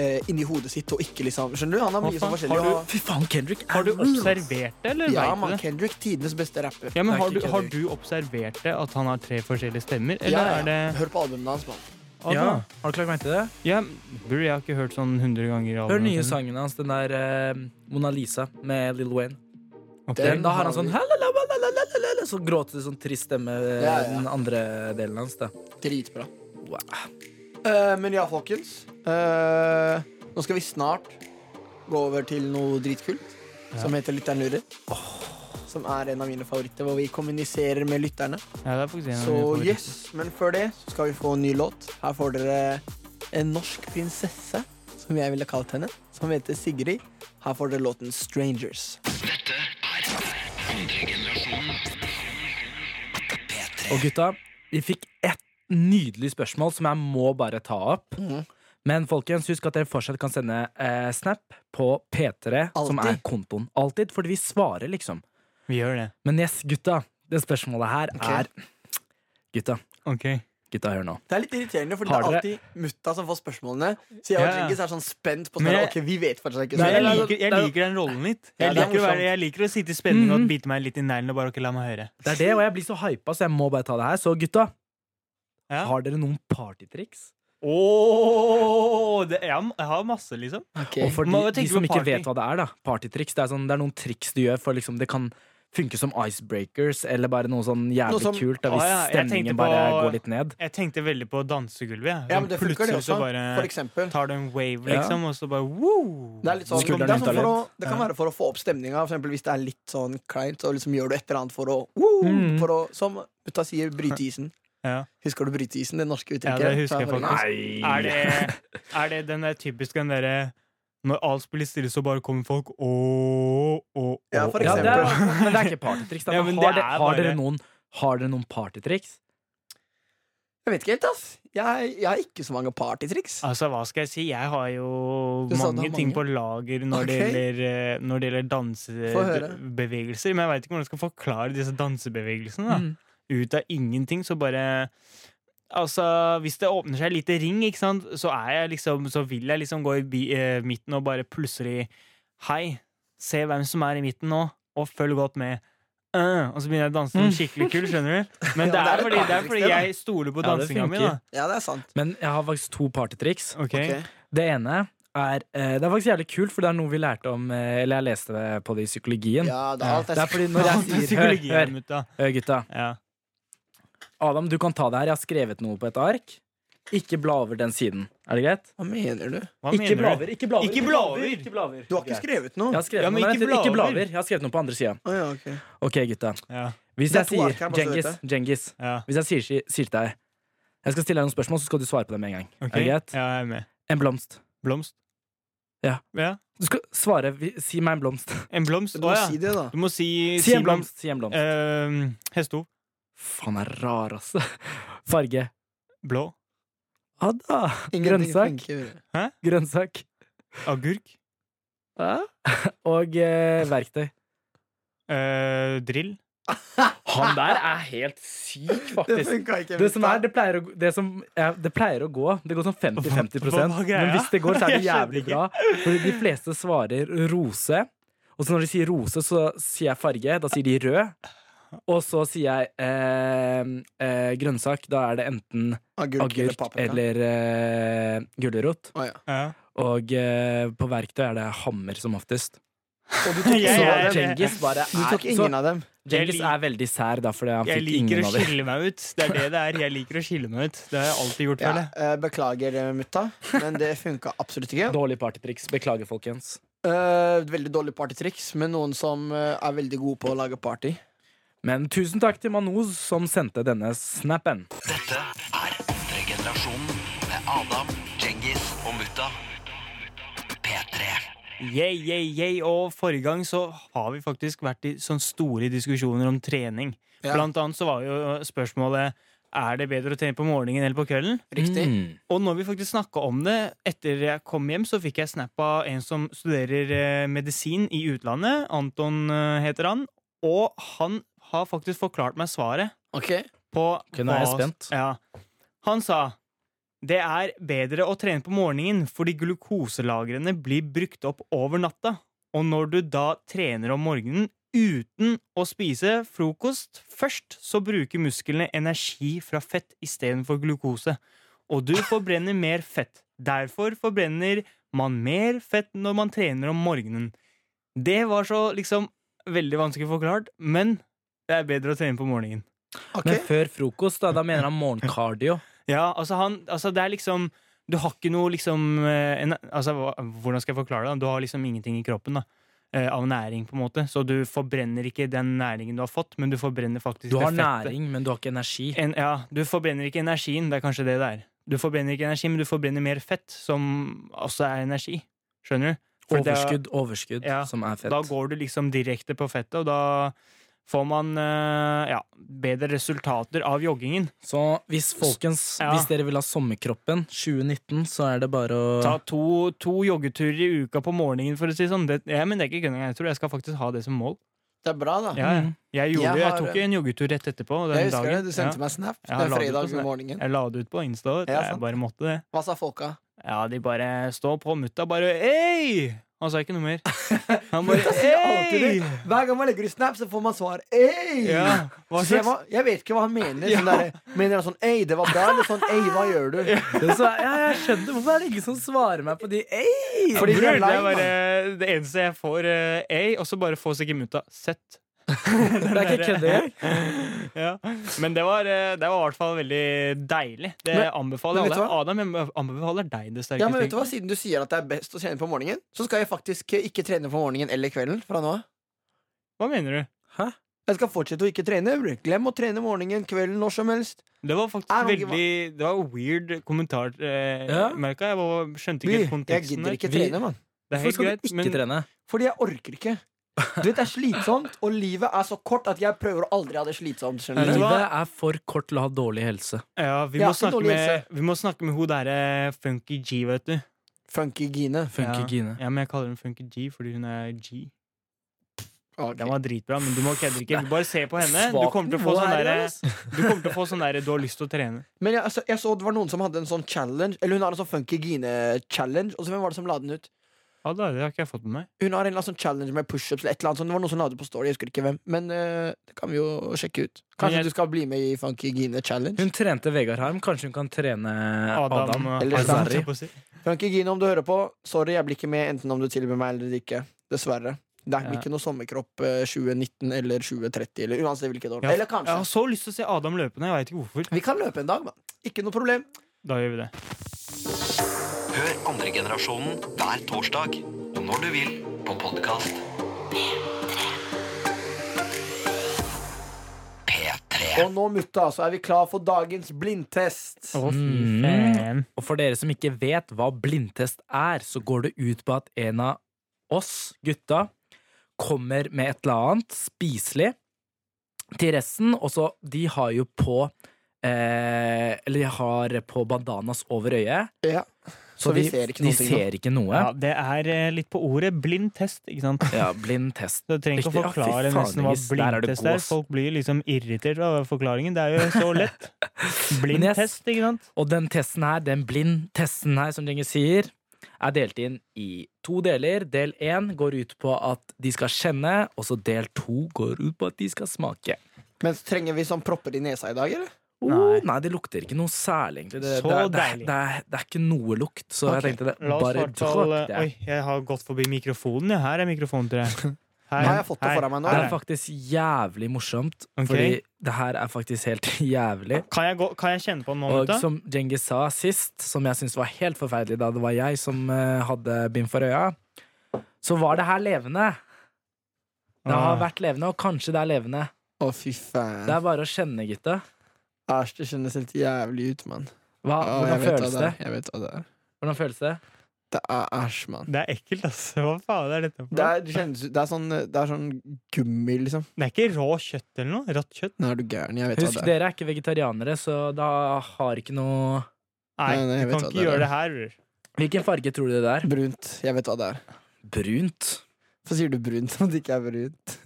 eh, inni hodet sitt og ikke liksom Skjønner du? Han har mye sånn forskjellig. Har du, fy faen, Kendrick er Har du altså. observert det, eller ja, man. Kendrick, tidenes beste rapper. Ja, men har du, har du, observert det, at han har tre forskjellige stemmer, eller ja, ja. er det Hør på albumene hans, mann. Ja. Har du klart meg til det? Ja, Burde jeg ikke hørt sånn 100 ganger. Hør nye sangen hans, den der eh, Mona Lisa med Lil Wayne. Okay. Den, da har han sånn Så gråter det sånn trist stemme, ja, ja. den andre delen hans. da Dritbra. Wow. Eh, men ja, folkens. Uh, nå skal vi snart gå over til noe dritkult som heter Lytteren lurer. Som er en av mine favoritter, hvor vi kommuniserer med lytterne. Ja, det er faktisk en av Så mine favoritter. yes, Men før det så skal vi få en ny låt. Her får dere en norsk prinsesse, som jeg ville kalt henne, som heter Sigrid. Her får dere låten 'Strangers'. Dette er andre generasjonen. P3. Og gutta, vi fikk nydelig spørsmål som jeg må bare ta opp. Mm. Men folkens, husk at dere fortsatt kan sende eh, snap på P3, som Alltid. er kontoen. Alltid, fordi vi svarer, liksom. Vi gjør det. Men yes, gutta, det spørsmålet her okay. er Gutta, Ok. gutta, hør nå. Det er litt irriterende, for det er dere- alltid mutta som får spørsmålene. Så jeg og Ja, ja. Er sånn spent på sånn jeg- Ok, vi vet fortsatt ikke. Jeg Nei, nei, liker, jeg er- liker den rollen litt. Jeg det er liker, å være, jeg liker å sitte i spenning og Mhm. bite meg litt i neglen og bare ikke la meg høre. Det er det, og jeg blir så hypa, så jeg må bare ta det her. Så gutta, Ja. har dere noen partytriks? Åh, det, jeg, har, jeg har masse, liksom. Okay. Og for de, de som ikke vet hva det er, da. Partytriks. Det er, sånn, det er noen triks du gjør for liksom Det kan funke som icebreakers, eller bare noe sånn jævlig Noe som- kult da, hvis ah, ja, stemningen på, bare går litt ned. Jeg tenkte veldig på dansegulvet. Ja, Sånn men det funker, det også. så bare For eksempel. tar du en wave, Ja. liksom, og så bare woo! Det er litt sånn, det, er sånn for å, det kan være for å få opp stemninga. Hvis det er litt sånn kleint, så liksom gjør du et eller annet for å, woo, Mm. for å Som mutta sier, bryte isen. Ja. Husker du bryte isen? Det norske uttrykket? Ja, det husker jeg det- faktisk. Er det, er det den der typiske den derre Når alt spiller stille, så bare kommer folk og, Ja, for Ja, det er, eksempel. [LAUGHS] men det er ikke partytriks. Ja, har, det de, har, dere noen, har dere noen partytriks? Jeg vet ikke helt, ass. Jeg, jeg har ikke så mange partytriks. Altså, hva skal jeg si? Jeg har jo mange, har mange ting på lager når, det gjelder, eh, når det gjelder dansebevegelser. Men jeg veit ikke hvordan jeg skal forklare disse dansebevegelsene. da Mm. Ut av ingenting, så bare Altså, hvis det åpner seg en liten ring, ikke sant, så er jeg liksom Så vil jeg liksom gå i bi, eh, midten og bare plutselig Hei, se hvem som er i midten nå, og følg godt med. Øh, og så begynner jeg å danse som skikkelig kul, skjønner du? [LAUGHS] Men det er fordi, det er fordi jeg stoler på dansinga mi, da. Ja, det er sant. Men jeg har faktisk to partytriks. Okay. Ok. Det ene er eh, Det er faktisk jævlig kult, for det er noe vi lærte om eh, Eller jeg leste det på det i psykologien. Ja, det er alt Det er fordi når jeg er sier Hør, hør, hør gutta. Ja. Adam, du kan ta det her. Jeg har skrevet noe på et ark. Ikke bla over den siden. Er det greit? Hva mener du? Hva Ikke bla mener over. du? Ikke bla over. Ikke blaver. Ikke blaver. Du har ikke skrevet noe? Jeg har skrevet Ja, men noe, men ikke blaver. ikke bla over. over. Jeg har skrevet noe på andre sida. Oh, ja, ok. Ok, gutta. Ja. Hvis jeg sier her, Djengis ja. Hvis jeg sier, sier til deg Jeg skal stille deg noen spørsmål, så skal du svare på dem med en gang. Okay. Er det greit? Ja, jeg er med. En blomst. Blomst? Ja. ja. Du skal svare Si meg en blomst. En blomst? Du må må ja. si det, da. Du må si Si en blomst. blomst. Si en blomst. Uh, hestehov. Faen, er rar, altså. [LAUGHS] Farge. Blå. Ja da. Grønnsak. Grønnsak. Agurk. [LAUGHS] Og eh, verktøy. Eh, drill. Han der er helt syk, [LAUGHS] faktisk. Det. Det som er, det pleier å, det som, ja, det pleier å gå. Det går sånn 50-50 Hva- hva er greia? Men hvis det går, så er det jævlig bra. Fordi de fleste svarer rose. Og så når de sier rose, så sier jeg farge. Da sier de rød. Og så sier jeg eh, eh, grønnsak. Da er det enten Agurk, eller agurk eller, eller eh, gulrot. Oh, ja. Ja. Og eh, på verktøy er det hammer som oftest. Og du tok [LAUGHS] Jeg- Så ingen av jeg- dem. Djengis Du tok er så, ingen av dem. Djengis er veldig sær, da, fordi han Jeg fikk liker ingen å av dem. skille meg ut. Det er det det er. Jeg liker å skille meg ut. Det har jeg alltid gjort, Ja, jeg. eh, beklager, mutta, men det funka absolutt ikke. Dårlig partytriks. Beklager, folkens. Uh, veldig dårlig partytriks, men noen som er veldig gode på å lage party. Men tusen takk til Manoz som sendte denne snappen. Dette er andre generasjonen med Adam, Djengis og Mutta. P3. Yay, yay, yay. Og forrige gang så har vi faktisk vært i sånne store diskusjoner om trening. Ja. Blant annet så var jo spørsmålet er det bedre å trene på morgenen eller på kvelden. Riktig. Mm. Og når vi faktisk snakka om det etter jeg kom hjem, så fikk jeg snap av en som studerer eh, medisin i utlandet. Anton eh, heter han. Og han har faktisk forklart meg svaret Ok. på okay, nå er jeg spent. Ja. Han sa det er bedre å trene på morgenen fordi glukoselagrene blir brukt opp over natta. Og når du da trener om morgenen uten å spise frokost først, så bruker musklene energi fra fett istedenfor glukose. Og du forbrenner mer fett. Derfor forbrenner man mer fett når man trener om morgenen. Det var så liksom veldig vanskelig forklart, men det er bedre å trene på morgenen. Okay. Men før frokost, da, da mener han morgenkardio. [LAUGHS] Ja, altså han Altså det er liksom Du har ikke noe liksom eh, en, Altså Hvordan skal jeg forklare det? Du har liksom ingenting i kroppen da eh, Av næring på en måte Så du forbrenner ikke den næringen du har fått Men du forbrenner faktisk Du har næring, men du har ikke energi. en, Ja, du forbrenner ikke energien Det er kanskje det det er Du forbrenner ikke energi, men du forbrenner mer fett Som også er energi Skjønner du? For det er- Overskudd, overskudd, Ja, som er fett. Da går du liksom direkte på fettet Og da får man eh, ja, bedre resultater av joggingen Så hvis folkens, Ja. hvis dere vil ha sommerkroppen 2019, så er det bare å Ta to, to joggeturer i uka på morgenen, for å si det sånn. Ja, men det er ikke. Jeg tror jeg skal faktisk ha det som mål. Det er bra, da. Ja, ja. Jeg, gjorde, Jeg jeg, har- tok en joggetur rett etterpå. Den Jeg husker dagen. det. Du sendte ja. meg snap. Jeg Det er fredag på morgenen. Jeg la det ut på Insta. Ja, jeg bare måtte det. Hva sa folka? Ja, de bare står på mutta bare Hei! Han sa ikke noe mer. [LAUGHS] Han bare Hei! Hver gang man legger ut snap, så får man svar Ei! Ja, jeg, var- jeg vet ikke hva han mener. Ja. Sånn der, mener han sånn Ei, det var bra? Eller sånn Ei, hva gjør du? Så, ja, jeg skjønner Hvorfor er det ingen som svarer meg på de Ei! Fordi er det er bare det eneste jeg får, uh, ei, og så bare få seg i mutta sett. Det er ikke kødd engang. [LAUGHS] ja. Men det var, eh, det var i hvert fall veldig deilig. Det Men- anbefaler men alle. Adam jeg anbefaler deg det sterkeste. Ja, men vet du hva? Siden du sier at det er best å trene på morgenen, så skal jeg faktisk ikke trene på morgenen eller kvelden fra nå av. Hva mener du? Hæ? Jeg skal fortsette å ikke trene. Glem å trene morgenen, kvelden, når som helst. Det var faktisk Er veldig Det var weird kommentar, eh, Ja. merka jeg. var- skjønte ikke Vi, konteksten. jeg gidder ikke trene, mann. Er Hvorfor skal greit, du ikke men trene? Fordi jeg orker ikke. Du vet, Det er slitsomt, og livet er så kort at jeg prøver å aldri ha det slitsomt. skjønner du? du? Livet er for kort til å ha dårlig helse. ja, vi, må snakke dårlig med, helse. vi må snakke med hun derre Funky G, vet du. Funky Gine. Funky ja. Gine. Ja, men jeg kaller henne Funky G fordi hun er G. Den var dritbra, men du må kødde ikke. Bare se på henne. Du Svakt kommer til å få nivå sånn her derre ass. Du kommer til å få sånn derre Du har lyst til å trene. Men jeg, altså, jeg så det var noen som hadde en sånn challenge Eller hun har en sånn Funky Gine-challenge. Og så hvem var det som la den ut? Ja, det, det har ikke jeg fått med meg. Hun har en eller annen sånn challenge med pushups eller et eller annet sånt. Det var noe som la på story, jeg husker ikke hvem. Men eh, det kan vi jo sjekke ut. Kanskje jeg- du skal bli med i Funky Gine Challenge? Hun trente Vegard Harm. Kanskje hun kan trene Adam, Adam? Eller si. Funky Gine, om du hører på, sorry, jeg blir ikke med enten om du tilbyr meg eller ikke. Dessverre. Det blir Ja. ikke noe sommerkropp eh, 2019 eller 2030 eller uansett hvilket år. Ja, Eller Jeg har så lyst til å se Adam løpe. Jeg veit ikke hvorfor. Vi kan løpe en dag, mann. Ikke noe problem. Da gjør vi det. Hør andre generasjonen hver torsdag og når du vil på podkast. P3. Og nå, mutta, så er vi klar for dagens blindtest. Å, fy Mm. faen. Og for dere som ikke vet hva blindtest er, så går det ut på at en av oss gutta kommer med et eller annet spiselig til resten, og så De har jo på eh, Eller de har på bandanas over øyet. Ja. Så vi ser ikke de noe ser ikke noe. Ja, det er eh, litt på ordet blind test, ikke sant? [LAUGHS] Ja, blindtest. Du trenger ikke å forklare Ja, nesten hva er blindtest er. Folk blir liksom irritert av forklaringen. Det er jo så lett. [LAUGHS] Blind yes, Blindtest, ikke sant? Og den testen her, den blindtesten her, som Djenge sier, er delt inn i to deler. Del én går ut på at de skal kjenne, og så del to går ut på at de skal smake. Men trenger vi sånn propper i nesa i dag, eller? Oh, Nei. nei. det lukter ikke noe særlig, egentlig. Det, Så det, det, deilig. det, er, det er ikke noe lukt, så okay. jeg tenkte det. La oss Bare. Oi, jeg har gått forbi mikrofonen. Ja. Her er mikrofonen til deg. [LAUGHS] Her, har jeg fått det foran meg nå. Det er faktisk jævlig morsomt, okay. fordi det her er faktisk helt [LAUGHS] jævlig. Kan jeg, gå, kan jeg kjenne på den nå, Og da? som Djengis sa sist, som jeg syntes var helt forferdelig da det var jeg som eh, hadde bind for øya, så var det her levende. Det har Ah. vært levende, og kanskje det er levende. Å, fy faen. Det er bare å kjenne, gutta. Æsj, det kjennes helt jævlig ut, mann. Hva, hvordan jeg vet hva føles det det? er. Jeg vet hva det er. Hvordan føles det? Det er æsj, mann. Det er ekkelt, altså. Hva faen er dette for Det noe? er, det, kjennes, ut- det, er sånn, det er sånn gummi, liksom. Det er ikke rå kjøtt eller noe? Rått kjøtt? Nei, er du gæren. Jeg vet Husk, hva det er. dere er ikke vegetarianere, så da har ikke noe Nei, Nei, nei, jeg du vet kan hva ikke det er. gjøre det her. bror. Hvilken farge tror du det er? Brunt. Jeg vet hva det er. Brunt. Hvorfor sier du brunt [LAUGHS] når det ikke er brunt?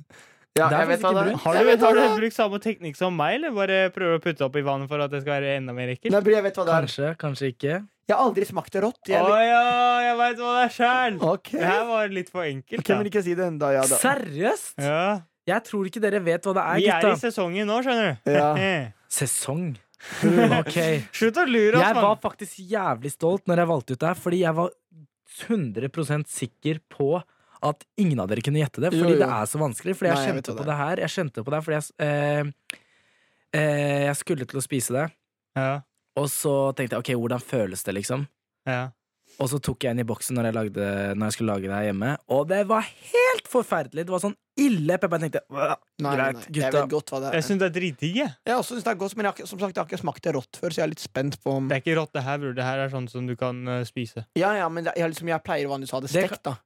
Ja, jeg vet hva det er. Har du, vet har du brukt samme teknikk som meg, eller bare prøver å putte opp i vannet for at det skal være enda mer ekkelt? Nei, jeg vet hva det er. Kanskje, kanskje ikke. Jeg har aldri smakt det rått. Å Jeg, ja, jeg veit hva det er sjæl! Okay. Det her var litt for enkelt. Ok, men ikke si det enda, ja da. Seriøst? Ja. Jeg tror ikke dere vet hva det er, Vi er i sesongen nå, skjønner du. Ja. [LAUGHS] Sesong. [LAUGHS] Ok. Slutt å lure oss, Jeg var faktisk jævlig stolt når jeg valgte ut det her, fordi jeg var 100% sikker på at ingen av dere kunne gjette det. Fordi jo. det er så vanskelig. Fordi jeg Nei, jeg kjente jeg på det det her Jeg kjente på det fordi jeg, eh, eh, jeg skulle til å spise det. Ja, Og så tenkte jeg ok, hvordan føles det, liksom? ja. Og så tok jeg inn i boksen når jeg, lagde, når jeg skulle lage det her hjemme, og det var helt forferdelig! Det var sånn ille pepper. Jeg tenkte Nei, Greit, nei. Jeg gutta. vet godt hva det Jeg er. syns det er dritdigg, jeg. Jeg også synes det er godt, men jeg har, som sagt, jeg har ikke smakt det rått før, så jeg er litt spent på om Det er ikke rått, det her, bror. Det her er sånn som du kan uh, spise. Ja, ja, men det, jeg, liksom, jeg pleier vanligvis å ha det Det stekt, da.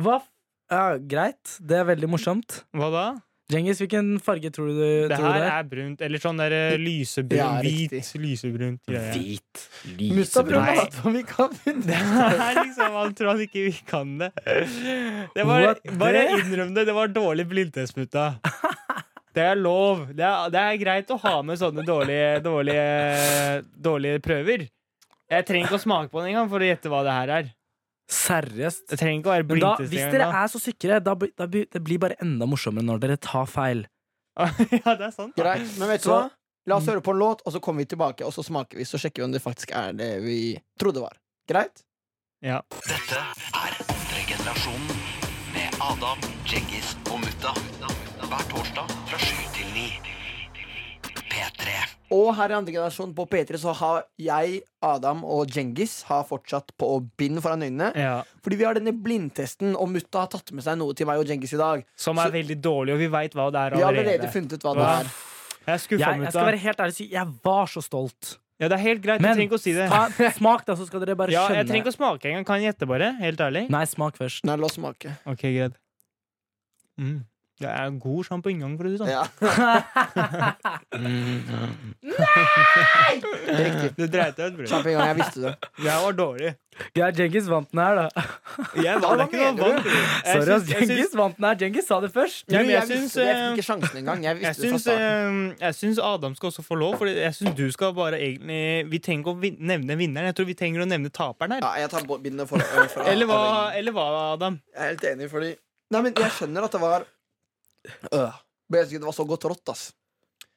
Hva? f- Ja, greit. Det er veldig morsomt. Hva da? Djengis, hvilken farge tror du, Det tror du her det er? er brunt. Eller sånn der eh, lysebrun, Ja, hvit, lysebrunt. greie. Hvit. lysebrun som vi kan [LAUGHS] Det er liksom Han tror han ikke vi kan det. det var, bare innrøm det. Det var dårlig blindtest, mutta. Det er lov. Det er, det er greit å ha med sånne dårlige, dårlige, dårlige prøver. Jeg trenger ikke å smake på den engang for å gjette hva det her er. Seriøst. Det trenger ikke å være Men da, hvis dere da. er så sikre, da, blir- da, blir- det bare enda morsommere når dere tar feil. [LAUGHS] ja, det er sant. Greit, men vet du hva? La oss høre på en låt, og så kommer vi tilbake, og så smaker vi, så sjekker vi om det faktisk er det vi trodde var. Greit? Ja. Dette er andre med Adam, Djengis og Mutta. Hver torsdag fra sju til ni. P3. Og her i andre generasjon på P3 så har jeg, Adam og Djengis har fortsatt på bind foran øynene. ja. Fordi vi har denne blindtesten, og mutta har tatt med seg noe til meg og Djengis i dag. Som er Så- veldig dårlig, og vi veit hva det er Vi har allerede. allerede funnet ut hva det er. Jeg er skuffa, Jeg, jeg skal mutta. være helt ærlig og si jeg var så stolt. Ja, det er helt greit. Men du trenger ikke å si det. ta, smak, da, så skal dere bare Ja, skjønne. jeg trenger ikke å smake engang. Kan gjette, bare? Helt ærlig? Nei, smak først. Nei, la oss smake. Ok, greit. Mm. Det er god sjampinjong, for å si det sånn. Ja. Riktig. Du dreit deg ut, bror. Sjampinjong, jeg visste det. Jeg var dårlig. Ja, Djengis vant den her, da. Jeg var det er ikke noe vant. bror. Sorry, ass. jeg syns- Djengis vant den her. Djengis sa det først. Du, jeg, jeg syns, visste det. Jeg fikk eh, ikke sjansen engang. Jeg Jeg syns, eh, jeg syns Adam skal også få lov, for jeg syns du skal bare egentlig Vi trenger ikke å vin nevne vinneren, jeg tror vi trenger å nevne taperen her. Ja, jeg tar bindet for, for Eller hva, eller hva, Adam? Jeg er helt enig, fordi Nei, men jeg skjønner at det var øh. Men jeg synes Det var så godt rått, ass.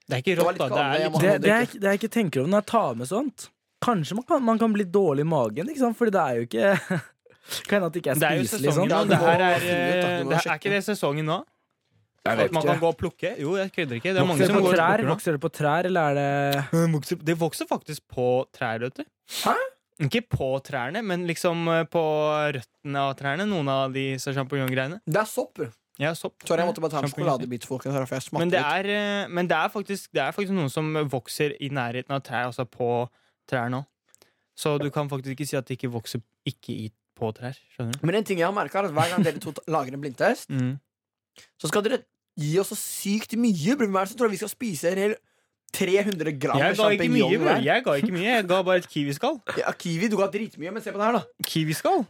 Det er ikke rått, da. Det er jeg litt Det, det, er, ikke- det jeg ikke tenker over når jeg tar med sånt Kanskje man kan, man kan bli dårlig i magen, ikke sant? Fordi det er jo ikke [LAUGHS] Kan hende at det ikke Det er er jo spiselig sesongen sånn. Det her er, ut, da. Du må det er, er ikke det sesongen nå? At man kan gå og plukke? Jo, jeg kødder ikke. Det er mange Vokser som det på går og trær? plukker nå. Vokser det på trær, eller er det Det vokser, det vokser faktisk på trær, vet du. Hæ? Ikke på trærne, men liksom eh, på røttene av trærne. Noen av disse sjampinjonggreiene. Det er sopp. Ja, sopp. Sorry, jeg måtte bare ta en sjokoladebit. jeg Men det er, eh, men det er, faktisk, det er faktisk noen som vokser i nærheten av trær, altså på trær nå. Så du kan faktisk ikke si at det ikke vokser ikke i, på trær. Skjønner du? Men en ting jeg har merket er at hver gang dere to lager en blindtest, Mm. så skal dere gi oss så sykt mye. Hvem tror det som vi skal spise en hel 300 gram Jeg sjampinjong hver? Jeg ga ikke mye. Jeg ga bare et kiwiskall. Ja, kiwi, du ga dritmye, men se på det her, da. Kiwiskall?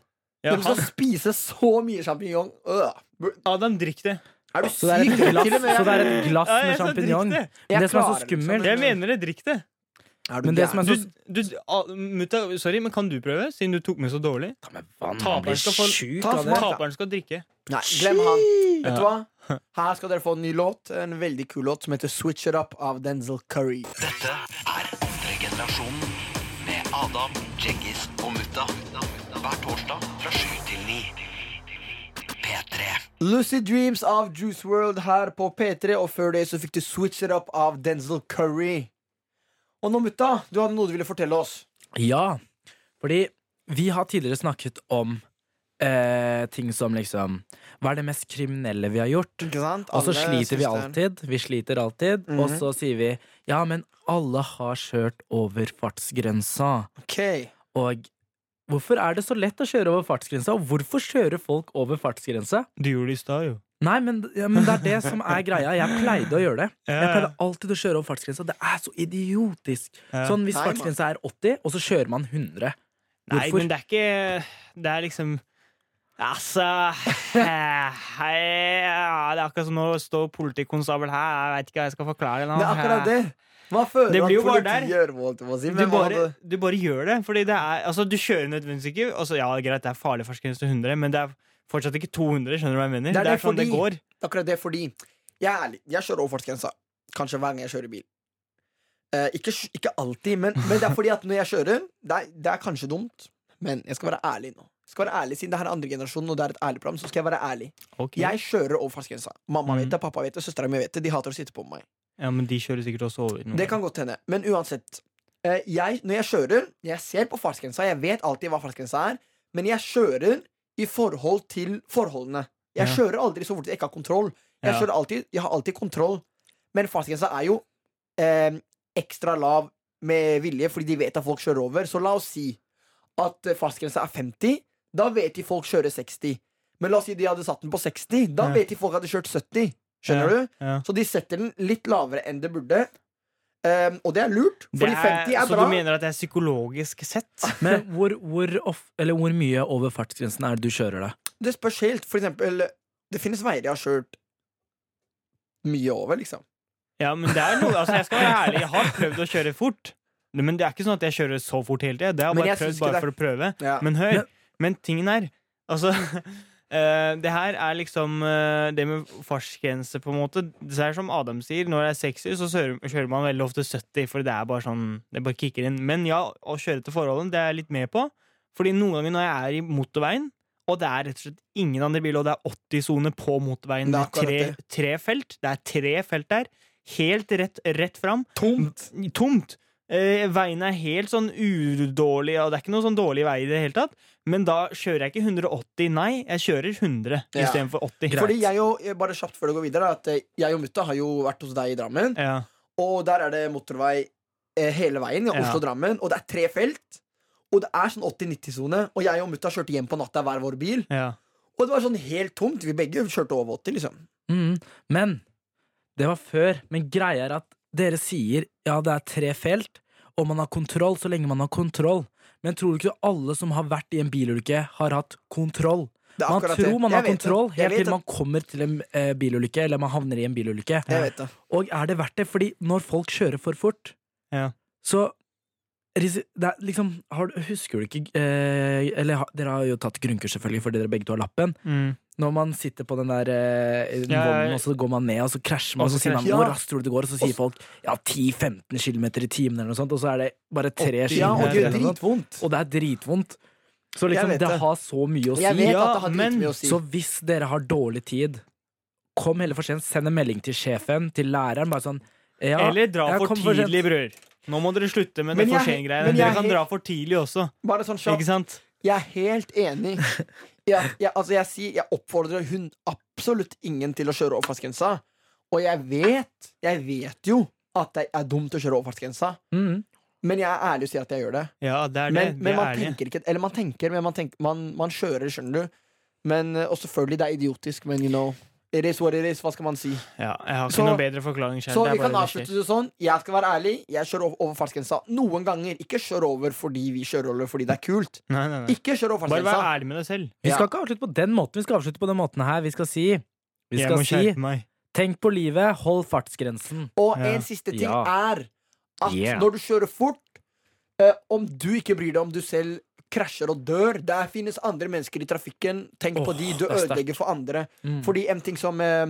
Du de skal han, spise så mye sjampinjong. Øh. Adam, drikk det. Er du Så det er et glass, så er et glass Ja, med sjampinjong. det. Det som er så skummelt liksom, Jeg mener det. Drikk det. Er du Men det som er gæren? Du, du, uh, sorry, men kan du prøve, siden du tok med så dårlig? Taperen skal få-. Taperen skal drikke. Nei, glem han. Vet du hva? [LAUGHS] Her skal dere få en ny låt. En veldig kul låt som heter Switch It Up av Denzel Curry. Dette er andre generasjonen med Adam, Djengis og Mutta. Hver torsdag fra sju til ni. P3. Lucid Dreams av Juice World her på P3, og før det så fikk du Switch It Up av Denzel Curry. Og nå, mutta, du hadde noe du ville fortelle oss. Ja, fordi vi har tidligere snakket om eh, ting som liksom Hva er det mest kriminelle vi har gjort? Ikke sant? Og så Alle sliter vi alltid. Vi sliter alltid. Og Mhm. så sier vi ja, men alle har kjørt over fartsgrensa. Ok. Og hvorfor er det så lett å kjøre over fartsgrensa? Og hvorfor kjører folk over fartsgrensa? Du gjorde det i stad, jo. Nei, men, ja, men det er det som er greia. Jeg pleide å gjøre det. Jeg pleide alltid å kjøre over fartsgrensa. Det er så idiotisk. Sånn hvis fartsgrensa er 80, og så kjører man 100. Hvorfor? Nei, men det er ikke Det er liksom Altså eh, hei, ja, Det er akkurat som å stå politikonstabel her. Jeg vet ikke hva jeg skal forklare nå. Det er akkurat det. Hva føler Det blir jo bare der. gjør? Si? Du bare, du bare gjør det. Fordi det er Altså, du kjører nødvendigvis ikke altså, Ja, greit, det er farlig fartsgrense til 100, men det er fortsatt ikke 200. Skjønner du hva jeg mener? Det er Det er, sånn fordi- Det går. akkurat det fordi Jeg er ærlig, jeg kjører over fartsgrensa. Kanskje hver gang jeg kjører bil. Eh, ikke, ikke alltid, men, men det er fordi at når jeg kjører det er, det er kanskje dumt, men jeg skal være ærlig nå. Skal være ærlig Siden det her er andre generasjon og det er et ærlig program, så skal jeg være ærlig. Okay. Jeg kjører over fartsgrensa. Mamma Mm. vet det, pappa vet det, søstera mi vet det. De hater å sitte på meg. Ja, Men de kjører sikkert også over. noen Det kan godt hende. Men uansett. Eh, jeg, når jeg kjører, jeg ser på fartsgrensa. Jeg vet alltid hva fartsgrensa er, men jeg kjører i forhold til forholdene. Jeg Ja. kjører aldri så fort jeg ikke har kontroll. Jeg, Ja. kjører alltid, jeg har alltid kontroll. Men fartsgrensa er jo eh, ekstra lav med vilje fordi de vet at folk kjører over. Så la oss si at eh, fartsgrensa er 50. Da vet de folk kjører 60. Men la oss si de hadde satt den på 60. Da Ja. vet de folk hadde kjørt 70. Skjønner Ja, du? Ja. Så de setter den litt lavere enn det burde. Um, og det er lurt, fordi fordi 50 er så bra. du mener at det er psykologisk sett? [LAUGHS] Men hvor, hvor, off, eller hvor mye over fartsgrensen er det du kjører, da? Det spørs helt. For eksempel, det finnes veier jeg har kjørt mye over, liksom. Ja, men det er noe Altså, jeg skal være ærlig, jeg har prøvd å kjøre fort. Men det er ikke sånn at jeg kjører så fort hele tida. Det har jeg bare prøvd bare er... for å prøve. Ja. Men hør, Men- tingen er Altså Uh, [LAUGHS] Det her er liksom uh, Det med fartsgrense, på en måte. Det er som Adam sier, når det er 60, så kjører, man veldig ofte 70, for det er bare sånn Det bare kicker inn. Men ja, å kjøre til forholdene, det er jeg litt med på. Fordi noen ganger når jeg er i motorveien, og det er rett og slett ingen andre biler, og det er 80-sone på motorveien Det er tre, tre felt Det er tre felt der. Helt rett, rett fram. Tomt. Tomt. Uh, veiene er helt sånn udårlige, og det er ikke noe sånn dårlig vei i det hele tatt. Men da kjører jeg ikke 180, nei, jeg kjører 100 Ja. istedenfor 80. Fordi jeg og, bare kjapt før det går videre, at eh, jeg og mutta har jo vært hos deg i Drammen. Ja. Og der er det motorvei eh, hele veien Ja. Oslo-Drammen, og det er tre felt. Og det er sånn 80-90-sone, og jeg og mutta kjørte hjem på natta hver vår bil. Ja. Og det var sånn helt tomt. Vi begge kjørte over 80, liksom. Mm. Men det var før. Men greia er at dere sier ja, det er tre felt, og man har kontroll så lenge man har kontroll. Men tror du ikke alle som har vært i en bilulykke, har hatt kontroll? Det Man tror man har kontroll helt til man kommer til en eh, bilulykke, eller man havner i en bilulykke. Jeg vet det. Og er det verdt det? Fordi når folk kjører for fort, Ja. så det liksom, har, Husker du ikke eh, Eller dere har jo tatt grunnkurs, selvfølgelig, fordi dere begge to har lappen. Mm. Når man sitter på den der eh, Ja, vognen, og så går man ned, og så krasjer man, Og så sier man 'hvor raskt tror du det går', og så sier folk ja 10-15 km i timen, eller noe sånt, og så er det bare 3 Ja, og det gjør dritvondt. Og det er dritvondt. Så liksom, det det. har så mye å si. Jeg vet Ja, at det har men- mye å si. Så hvis dere har dårlig tid, kom heller for sent. Send en melding til sjefen, til læreren. Bare sånn ja, Eller dra jeg for tidlig, bror. Nå må dere slutte med det Men for sent-greiene. Dere er kan dra for tidlig også. Bare sånn kjapt. Jeg er helt enig. Jeg, jeg, altså jeg, sier, jeg oppfordrer hun absolutt ingen til å kjøre over fartsgrensa. Og jeg vet, jeg vet jo at det er dumt å kjøre over fartsgrensa. Mm. Men jeg er ærlig og sier at jeg gjør det. Ja, det er det. Men, men man er tenker ikke Eller man tenker, men man, tenker, man, man kjører, skjønner du. Men, eh, og selvfølgelig, det er idiotisk, men you know It is what it is. Hva skal man si? Ja, jeg har ikke Så- noe bedre forklaring selv. Så Det er vi bare kan avslutte det sånn. Jeg skal være ærlig. Jeg kjører over, fartsgrensa noen ganger. Ikke kjør over fordi vi kjører over fordi det er kult. Nei, nei, nei. Ikke kjør over Bare vær ærlig med deg selv. Vi Ja. skal ikke avslutte på den måten. Vi skal avslutte på den måten her. Vi skal si Vi skal si meg. Tenk på livet, hold fartsgrensen. Og Ja. en siste ting Ja. er at Yeah. når du kjører fort, Uh, om du ikke bryr deg om du selv krasjer og dør Der finnes andre mennesker i trafikken. Tenk på de. Du er ødelegger for andre. Mm. Fordi en ting som eh,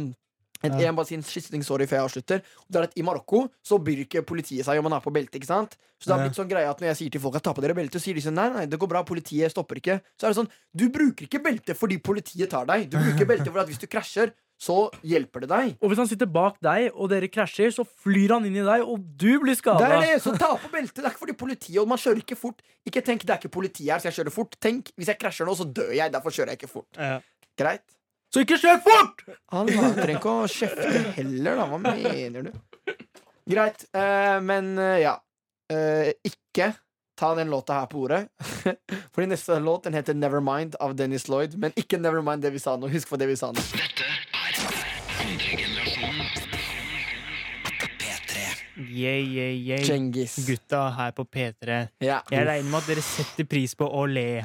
en, Ja. Bare si en siste ting, sorry, før jeg avslutter. Det er at I Marokko så bryr ikke politiet seg om man har på belte. ikke sant? Så det har blitt sånn greie at Når jeg sier til folk at ta på dere belte, så sier de sånn nei, nei, det går bra, politiet stopper ikke. Så er det sånn, du bruker ikke belte fordi politiet tar deg. Du bruker belte fordi at hvis du krasjer, så hjelper det deg. Og hvis han sitter bak deg, og dere krasjer, så flyr han inn i deg, og du blir Det er det, så ta på beltet. Det er ikke fordi politiet Og man kjører ikke fort. Ikke tenk det er ikke politiet her, så jeg kjører fort. Tenk hvis jeg krasjer nå, så dør jeg. Derfor kjører jeg ikke fort. Ja. Greit? Så ikke kjør fort! Han trenger ikke å kjefte heller, da. Hva mener du? Greit. Uh, men uh, ja. Uh, ikke ta den låta her på ordet. [LAUGHS] Fordi neste låt den heter Nevermind av Dennis Lloyd. Men ikke Nevermind det vi sa nå. Husk på det vi sa nå. Dette Yeah, yeah, yeah. Djengis. Gutta her på P3. Ja. Jeg regner med at dere setter pris på å le.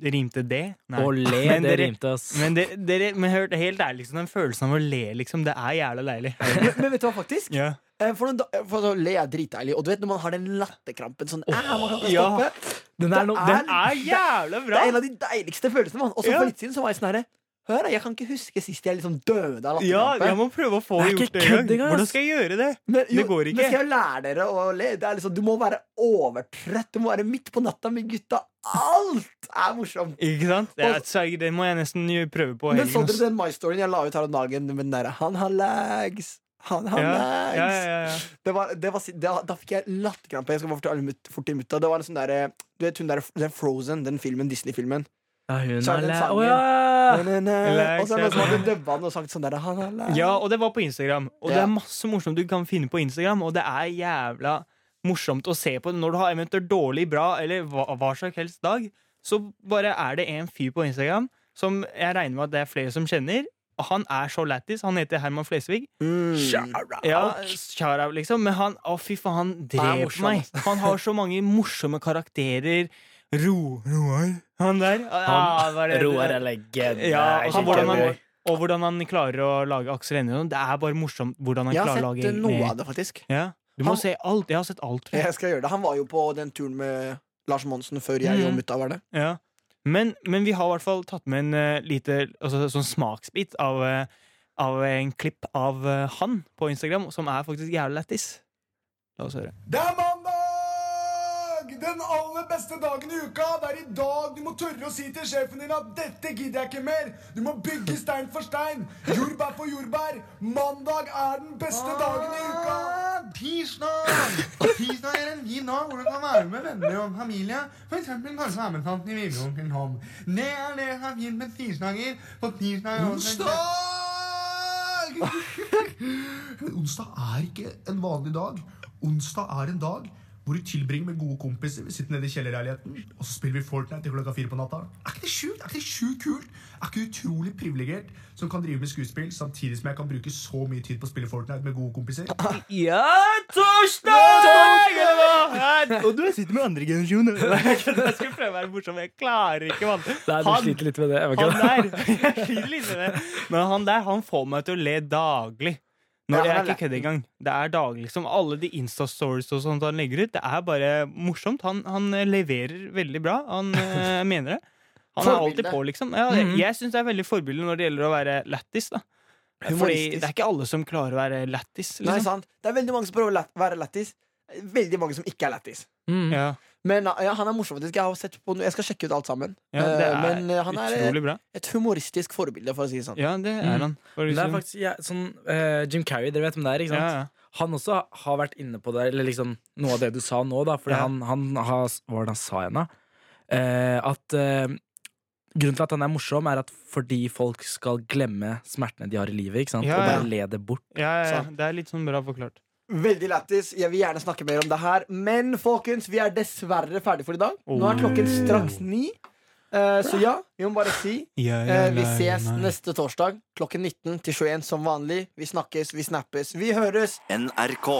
Det rimte det? Nei. Og le, Men det dere- rimte oss. Men, dere, dere, men hørte helt ærlig, liksom, den følelsen av å le, liksom, det er jævla deilig. [LAUGHS] Men, men vet du hva, faktisk? Ja. Eh, For, da, for å le er dritdeilig. Og du vet når man har den latterkrampen sånn oh, man kan ja. stoppe. Den er no, Det Den er jævla Det bra! er en av de deiligste følelsene. man Og så Ja. for litt siden så var jeg sånn herre Hør, jeg kan ikke huske sist jeg liksom døde av Ja, jeg må prøve å få Det gjort det en gang. engang, Hvordan skal jeg gjøre det? Men, Det går ikke. Men skal jeg lære dere å le? Det er liksom, du må være overtrøtt. Du må være midt på natta med gutta. Alt er morsomt. Ikke sant? Det, er, Og- det må jeg nesten prøve på Men så dere den My Storyen jeg la ut her om dagen med den derre Han har lags. Han har Ja, lags. ja, ja, ja. Det var, det var, det, da, da fikk jeg latterkrampe. Jeg skal bare fortelle fort til mutta. Det var en sånn der, Du vet hun der, den Frozen, den filmen, Disney-filmen. Ja, hun er har sangen. Å ja! Og så er det noen som hadde dubba den og sagt sånn der Han har. Ja, og det var på Instagram. Og det er masse morsomt du kan finne på Instagram, og det er jævla morsomt å se på når du har eventuelt dårlig, bra eller hva, hva slags helst dag. Så bare er det en fyr på Instagram som jeg regner med at det er flere som kjenner. Han er så lættis. Han heter Herman Flesvig. Mm. Ja, shout-out, liksom. Men han, å fy faen, han er dreper meg. Han har så mange morsomme karakterer. Ro, Roar. Han der. Ah, er det? Roar er legende. Ja, og hvordan han, og hvordan han klarer å lage Aksel Hennie. Det er bare morsomt hvordan han Jeg klarer å sett har sett noe av det, faktisk. Ja. Du må Han- se alt. Jeg har sett alt. jeg. [LAUGHS] Jeg skal gjøre det. Han var jo på den turen med Lars Monsen før jeg og Mm. mutta var det. Ja. Men, men vi har i hvert fall tatt med en uh, lite altså, sånn smaksbit av, uh, av en klipp av uh, han på Instagram, som er faktisk jævlig lættis. La oss høre. Det er mandag! Den aller beste dagen i uka. Det er i dag du må tørre å si til sjefen din at 'dette gidder jeg ikke mer'. Du må bygge stein for stein. Jordbær for jordbær. Mandag er den beste dagen i uka. Tirsdag! Tirsdag er en fin dag hvor du kan være med venner og familie. For eksempel kanskje være med tanten i videoen onkel Tom. Det er det som er fint med tirsdager. På tirsdag Onsdag! [LAUGHS] Men onsdag er ikke en vanlig dag. Onsdag er en dag hvor du tilbringer med gode kompiser. Vi sitter nede i kjellerleiligheten, og så spiller vi Fortnite til klokka fire på natta. Er ikke det sjukt? Er ikke det sjukt kult? Er ikke utrolig privilegert som kan drive med skuespill samtidig som jeg kan bruke så mye tid på å spille Fortnite med gode kompiser? [LAUGHS] Ja, torsdag! Og du sitter med andre generasjon. [LAUGHS] Jeg skulle prøve å være morsom, men jeg klarer ikke. mann. Nei, du sliter litt med det. Han der [LAUGHS] jeg sliter litt med det. Men han der han får meg til å le daglig. Når det er ikke kødd engang. Det er daglig. Som alle de Insta-stories og sånt han legger ut, det er bare morsomt. Han, han leverer veldig bra. Han øh, [LAUGHS] mener det. Han er alltid på, liksom. Ja, Mhm. Jeg syns det er veldig forbilde når det gjelder å være lættis. da Fordi det er ikke alle som klarer å være lættis. Nei, Liksom. sant. Det er veldig mange som prøver å være lættis. Veldig mange som ikke er lættis. Mm. Ja, Men ja, han er morsom. faktisk. Jeg, har sett på, jeg skal sjekke ut alt sammen. ja, det Eh, er Men eh, han er eh, bra. et humoristisk forbilde, for å si det sånn. Ja, det er Mm. han. Mm. Det er liksom- faktisk ja, sånn uh, Jim Carrey, dere vet hvem det er? ikke sant? ja, ja. Han også har vært inne på det, eller liksom noe av det du sa nå, da. Ja. han, han har Hva var det han sa igjen, da? Uh, at uh, Grunnen til at han er morsom, er at fordi folk skal glemme smertene de har i livet, ikke sant? Ja, og bare le det bort. Ja, ja, ja. Det er litt sånn bra forklart. Veldig lættis. Jeg vil gjerne snakke mer om det her. Men folkens, vi er dessverre ferdig for i dag. Nå er klokken straks ni. Eh, så ja, vi må bare si Ja, eh, vi ses neste torsdag klokken 19 til 21 som vanlig. Vi snakkes, vi snappes, vi høres. NRK.